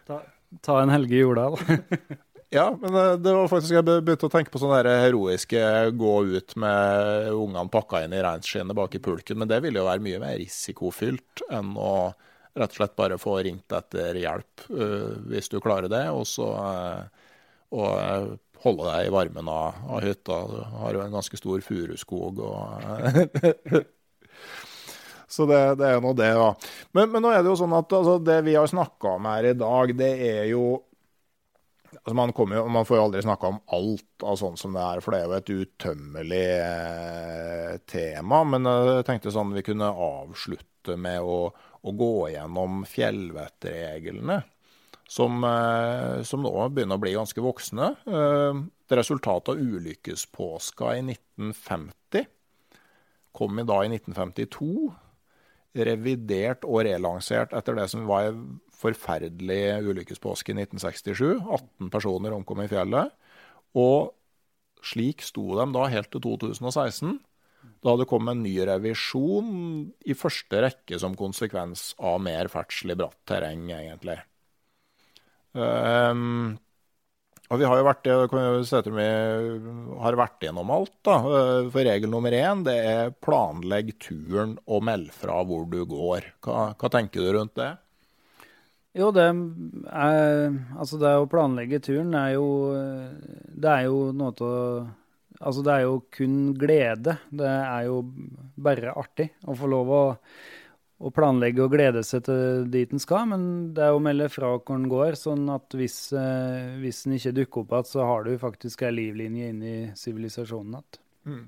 Ta, ta, en Helge Jordal. <laughs> ja, men eh, det var faktisk jeg begynte å tenke på sånne heroiske gå ut med ungene pakka inn i reinskinnet bak i pulken. Men det ville jo være mye mer risikofylt enn å rett og slett bare få ringt etter hjelp, uh, hvis du klarer det. Og så uh, og holde deg i varmen av, av hytta. Du har jo en ganske stor furuskog og <laughs> Så det, det er nå det, da. Men, men, nå er det jo sånn at altså, det vi har snakka om her i dag, det er jo altså man, jo, man, får jo aldri snakka om alt av sånn som det er, for det er jo et utømmelig eh, tema. Men jeg tenkte sånn vi kunne avslutte med å, å gå gjennom fjellvettreglene som, eh, som, nå begynner å bli ganske voksne. Eh, resultatet av ulykkespåska i 1950 kom i da i 1952. Revidert og relansert etter det som var en forferdelig ulykkespåske i 1967. 18 personer omkom i fjellet. Og slik sto de da helt til 2016. Da det kom en ny revisjon i første rekke som konsekvens av mer ferdsel i bratt terreng, egentlig. Um, og vi har jo vært, vi har vært gjennom alt. da. Eh, for regel nummer én det er planlegg turen og meld fra hvor du går. Hva, hva tenker du rundt det? Jo, det er Altså, det å planlegge turen er jo Det er jo noe til å Altså, det er jo kun glede. Det er jo bare artig å få lov å, å planlegge og glede seg til dit en skal, men det er å melde fra hvor en går, sånn at hvis, eh, hvis en ikke dukker opp igjen, så har du faktisk ei livlinje inn i sivilisasjonen igjen. Mm.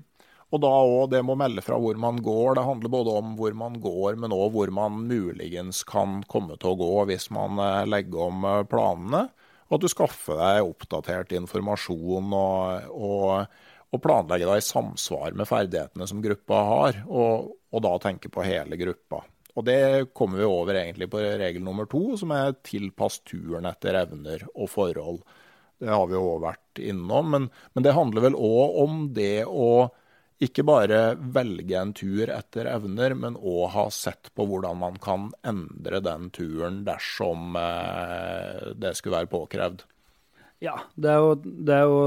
Og da òg det med å melde fra hvor man går. Det handler både om hvor man går, men òg hvor man muligens kan komme til å gå hvis man eh, legger om eh, planene. Og at du skaffer deg oppdatert informasjon og, og, og planlegger deg i samsvar med ferdighetene som gruppa har. Og, og da tenker på hele gruppa. Og det kommer vi over egentlig på regel nummer to, som er tilpass turen etter evner og forhold. Det har vi òg vært innom. Men, men det handler vel òg om det å ikke bare velge en tur etter evner, men òg ha sett på hvordan man kan endre den turen dersom eh, det skulle være påkrevd. Ja, det er, jo, det er jo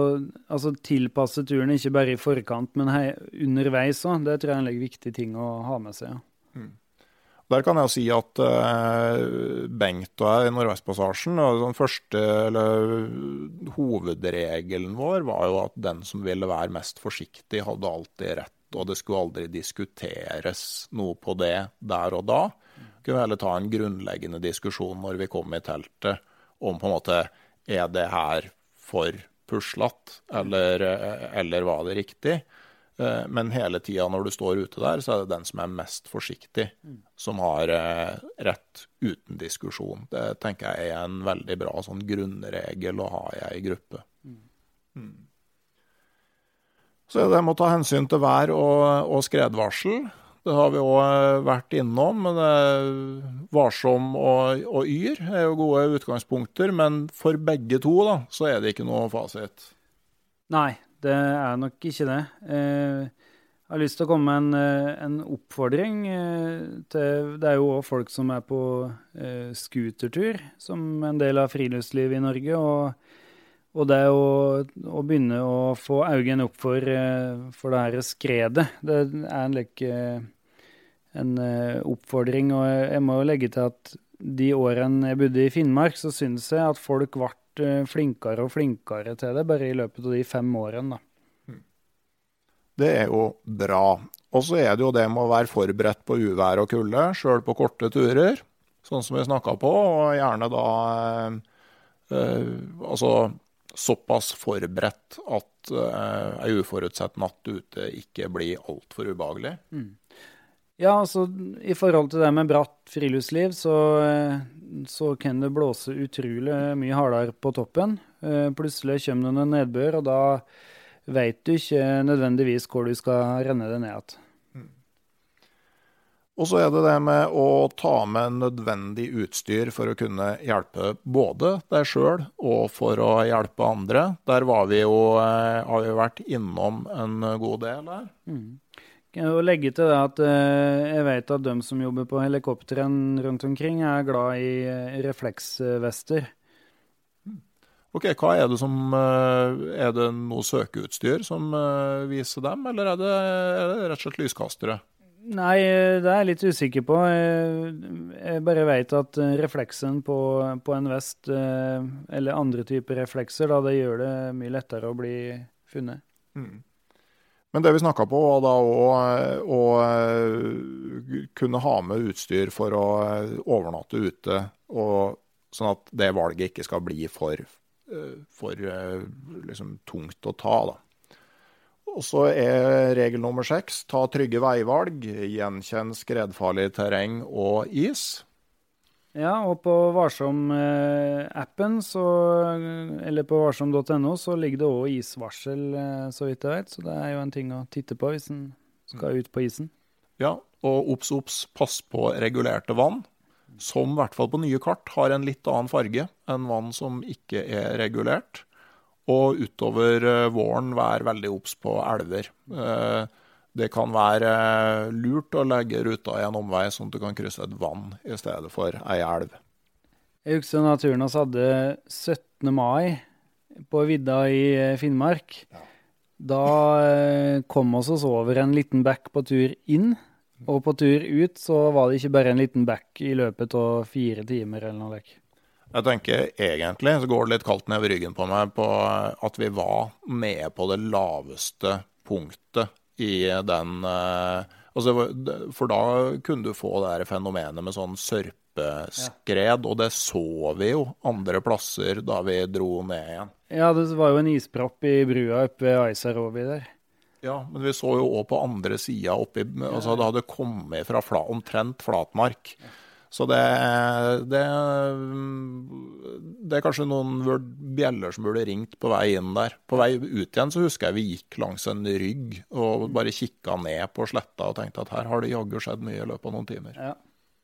altså tilpasse turen ikke bare i forkant, men underveis òg. Det tror jeg er en viktig ting å ha med seg. ja. Mm. Der kan jeg jo si at uh, Bengt og jeg i Nordvestpassasjen Den første, eller hovedregelen vår var jo at den som ville være mest forsiktig, hadde alltid rett. Og det skulle aldri diskuteres noe på det der og da. Kunne heller ta en grunnleggende diskusjon når vi kom i teltet om på en måte er det her for puslete, eller, eller var det riktig? Eh, men hele tida når du står ute der, så er det den som er mest forsiktig, mm. som har eh, rett uten diskusjon. Det tenker jeg er en veldig bra sånn grunnregel å ha i ei gruppe. Mm. mm. Så er det med å ta hensyn til vær og, og skredvarsel. Det har vi òg eh, vært innom. men Varsom og, og, yr er jo gode utgangspunkter, men for begge to da, så er det ikke noe fasit. Nei, det er nok ikke det. Eh, jeg har lyst til å komme med en, eh, en oppfordring eh, til Det er jo òg folk som er på scootertur, som en del av friluftslivet i Norge. Og, og det å, å, begynne å få øynene opp for, for det her skredet, det er en, like, en oppfordring. Og jeg må jo legge til at de årene jeg bodde i Finnmark, så syns jeg at folk ble flinkere og flinkere til det bare i løpet av de fem årene. da. Hmm. Det er jo bra. Og så er det jo det med å være forberedt på uvær og kulde, sjøl på korte turer, sånn som vi snakka på, og gjerne da eh, eh, altså såpass forberedt at eh, ei uforutsett natt ute ikke blir altfor ubehagelig. Mm. Ja, altså i forhold til det med bratt friluftsliv, så, eh, så kan det blåse utrolig mye hardere på toppen. Eh, plutselig kommer det en nedbør, og da veit du ikke nødvendigvis hvor du skal renne det ned igjen. Mm. Og så er det det med å ta med nødvendig utstyr for å kunne hjelpe både deg sjøl og for å hjelpe andre. Der vi jo, eh, har vi vært innom en god del her. Mm. Og legge til det at uh, jeg vet at de som jobber på helikopteren rundt omkring, er glad i uh, refleksvester. Ok, Hva er det som uh, Er det noe søkeutstyr som viser dem, eller er det, er det, rett og slett lyskastere? Nei, det er jeg litt usikker på. Jeg bare vet at refleksen på, på en vest, eller andre typer reflekser, da, det gjør det mye lettere å bli funnet. Mm. Men det vi snakka på, var da å, å, eh, kunne ha med utstyr for å eh, overnatte ute, og, sånn at det valget ikke skal bli for, eh, for liksom, tungt å ta. da. Og så er regel nummer seks ta trygge veivalg, gjenkjenn skredfarlig terreng og is. Ja, og på Varsom-appen, eller på varsom.no, så ligger det òg isvarsel, eh, så vidt jeg vet. Så det er jo en ting å titte på hvis en skal ut på isen. Ja, og obs, obs, pass på regulerte vann, som i hvert fall på nye kart har en litt annen farge enn vann som ikke er regulert. Og utover eh, våren vær veldig obs på elver. Eh, det kan være lurt å legge ruta i en omvei, sånn at du kan krysse et vann i stedet for ei elv. Jeg husker naturen vi hadde 17. mai på vidda i eh, Finnmark. Ja. Da eh, kom vi oss over en liten bekk på tur inn. Og på tur ut så var det ikke bare en liten bekk i løpet av fire timer eller noe. Jeg tenker egentlig så går det litt kaldt ned ved ryggen på meg på at vi var nede på det laveste punktet i den eh, altså, For da kunne du få det der fenomenet med sånn sørpeskred, og det så vi jo andre plasser da vi dro ned igjen. Ja, det var jo en ispropp i brua oppe ved Aisarovi der. Ja, men vi så jo òg på andre sida oppi altså Det hadde kommet fra fla, omtrent flatmark. Så det, det, det, er kanskje noen bjeller som burde ringt på vei inn der. På vei ut igjen så husker jeg vi gikk langs en rygg og bare kikka ned på sletta og tenkte at her har det jaggu skjedd mye i løpet av noen timer. Ja.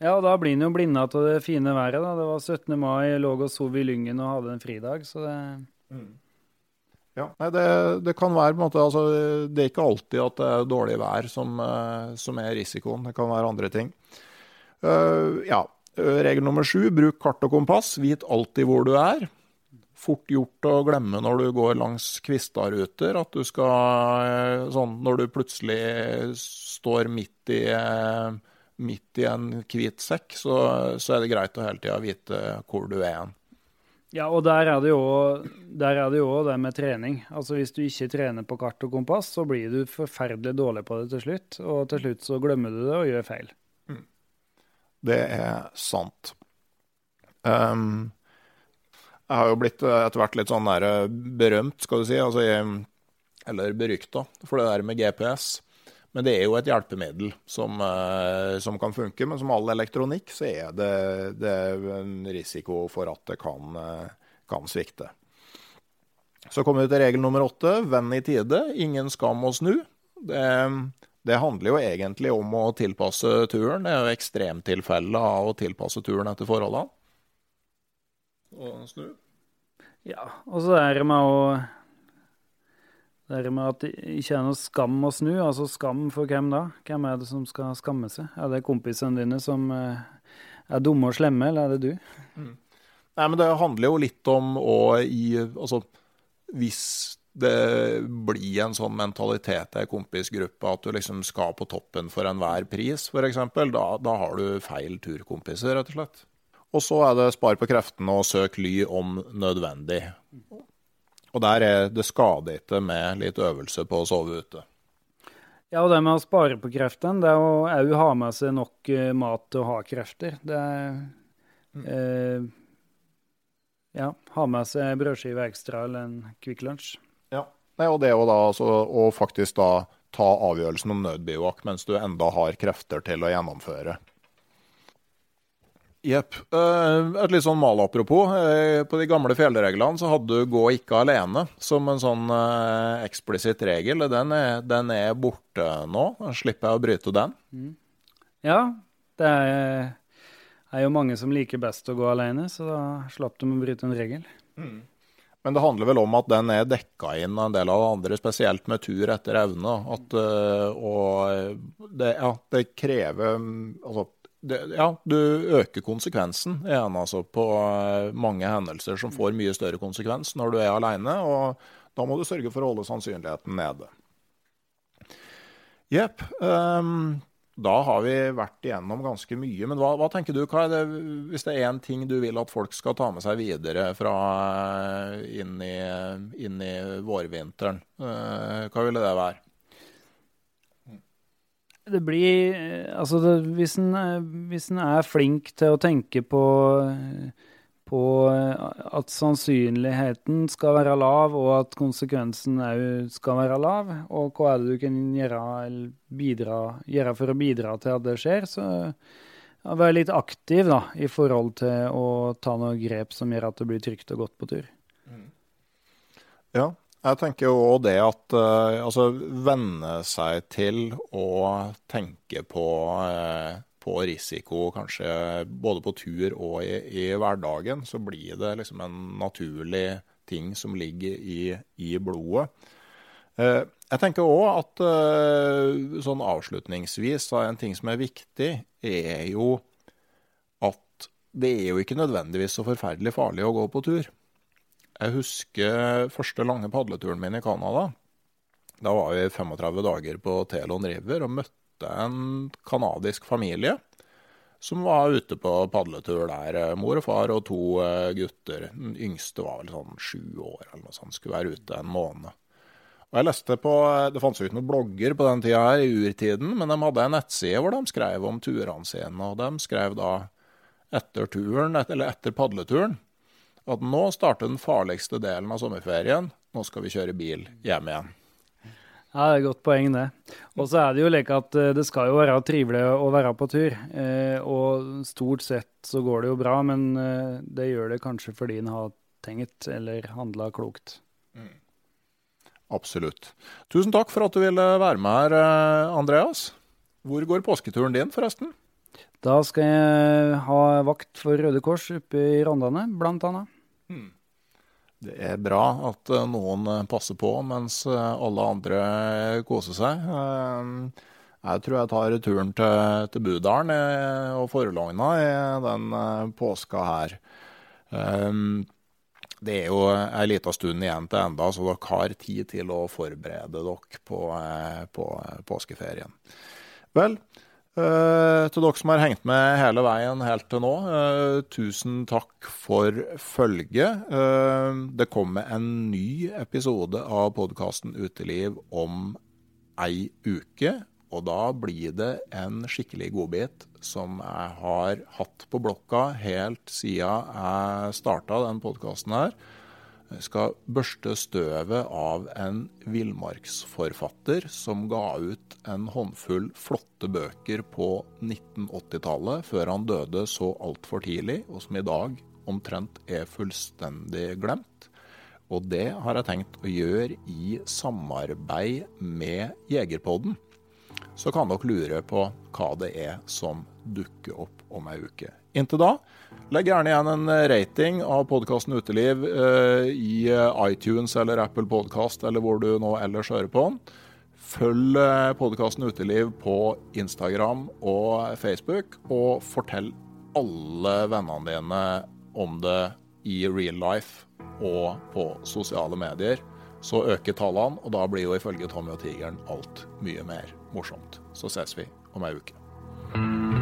ja, og da blir en jo blinda av det fine været. da. Det var 17. mai, lå og sov i Lyngen og hadde en fridag, så det mm. Ja, nei, det, det, kan være på en måte, altså, Det er ikke alltid at det er dårlig vær som, eh, som er risikoen. Det kan være andre ting. Uh, ja, regel nummer sju, bruk kart og kompass. Vit alltid hvor du er. Fort gjort å glemme når du går langs Kvistad-ruter, at du skal eh, sånn Når du plutselig står midt i, midt i en hvit sekk, så, så, er det greit å hele tida vite hvor du er hen. Ja, og der er det jo det det med trening. Altså Hvis du ikke trener på kart og kompass, så blir du forferdelig dårlig på det til slutt. Og til slutt så glemmer du det og gjør feil. Det er sant. Um, jeg har jo blitt eh, etter hvert litt sånn der eh, berømt, skal du si, altså, eller berykta, for det der med GPS. Men det er jo et hjelpemiddel som, uh, som kan funke. Men som all elektronikk så er det, det er en risiko for at det kan, kan svikte. Så kommer vi til regel nummer åtte. Venn i tide. Ingen skam å snu. Det, det handler jo egentlig om å tilpasse turen. Det er jo ekstremtilfeller av å tilpasse turen etter forholdene. Og snu. Ja, og så er det med å det er med at det ikke er noe skam å snu. Altså skam for hvem da? Hvem er det som skal skamme seg? Er det kompisene dine som eh, er dumme og slemme, eller er det du? Mm. Nei, men det handler jo litt om å gi Altså, hvis det blir en sånn mentalitet i kompisgruppa at du liksom skal på toppen for enhver pris, f.eks., da, da har du feil turkompiser, rett og slett. Og så er det spar på kreftene og søk ly om nødvendig. Og der er det skader ikke med litt øvelse på å sove ute. Ja, og det med å spare på kreftene, det er å òg ha med seg nok eh, mat til å ha krefter. Det er mm. eh, Ja, ha med seg brødskive ekstra eller en Kvikk Lunsj. Nei, og det å, da, altså, å faktisk da ta avgjørelsen om nødbivak mens du enda har krefter til å gjennomføre. Jepp. Eh, et litt sånn malapropos. apropos. på de gamle fjellreglene så hadde du 'gå ikke alene' som en sånn eh, eksplisitt regel. Den er, den er, borte nå. Da slipper jeg å bryte den. Mm. Ja, det er, er, jo mange som liker best å gå alene, så da slapp de å bryte en regel. Mm. Men det handler vel om at den er dekka inn av en del av det andre, spesielt med tur etter evne. At, uh, og det, ja, det krever altså, det, ja, du øker konsekvensen igjen altså, på uh, mange hendelser som får mye større konsekvens når du er alene. Og da må du sørge for å holde sannsynligheten nede. Jepp. Um, da har vi vært igjennom ganske mye. Men hva, hva tenker du, det, hvis det er én ting du vil at folk skal ta med seg videre fra inn i, inn i vårvinteren, eh, hva ville det være? Det blir Altså, det, hvis en er flink til å tenke på på eh, at sannsynligheten skal være lav, og at konsekvensen òg skal være lav. Og hva er det du kan gjøre, bidra, gjøre for å bidra til at det skjer. Så ja, være litt aktiv da, i forhold til å ta noen grep som gjør at det blir trygt og godt på tur. Mm. Ja, jeg tenker jo òg det at uh, altså venne seg til å tenke på uh, på risiko, kanskje både på tur og i, i hverdagen, så blir det liksom en naturlig ting som ligger i, i blodet. Eh, jeg tenker òg at eh, sånn avslutningsvis, en ting som er viktig, er jo at det er jo ikke nødvendigvis så forferdelig farlig å gå på tur. Jeg husker første lange padleturen min i Canada. Da var vi 35 dager på Telon River og møtte en canadisk familie som var ute på padletur der. Mor og far og to gutter. Den yngste var vel sånn sju år eller noe sånt. Skulle være ute en måned. Og jeg leste på, Det fantes jo ikke noen blogger på den tida her, i urtiden, men de hadde en nettside hvor de skrev om turene sine. Og de skrev da etter turen, eller etter padleturen, at nå starter den farligste delen av sommerferien. Nå skal vi kjøre bil hjem igjen. Ja, det er et godt poeng, det. Og så er det jo like at eh, det skal jo være trivelig å være på tur. Eh, og stort sett så går det jo bra, men eh, det gjør det kanskje fordi en har tenkt eller handla klokt. Mm. Absolutt. Tusen takk for at du ville være med her, Andreas. Hvor går påsketuren din, forresten? Da skal jeg ha vakt for Røde Kors oppe i Rondane, blant annet. Hmm. Det er bra at eh, noen eh, passer på mens alle andre koser seg. Jeg tror jeg tar turen til, til Budalen og Forlogna i den påska her det er jo ei lita stund igjen til enda, så dere har tid til å forberede dere på, eh, på påskeferien. Vel, Uh, til dere som har hengt med hele veien helt til nå, uh, tusen takk for følget. Uh, det kommer en ny episode av podkasten Uteliv om ei uke. Og da blir det en skikkelig godbit som jeg har hatt på blokka helt siden jeg starta den podkasten her. Skal børste støvet av en villmarksforfatter som ga ut en håndfull flotte bøker på 1980-tallet, før han døde så altfor tidlig, og som i dag omtrent er fullstendig glemt. Og det har jeg tenkt å gjøre i samarbeid med Jegerpodden så kan dere lure på hva det er som dukker opp om ei uke. Inntil da, legg gjerne igjen en rating av podkasten Uteliv eh, i eh, iTunes eller Apple Podkast eller hvor du nå ellers hører på. Følg eh, podkasten Uteliv på Instagram og Facebook, og fortell alle vennene dine om det i real life og på sosiale medier. Så øker tallene, og da blir jo ifølge Tommy og Tigeren alt mye mer morsomt. Så ses vi om ei uke.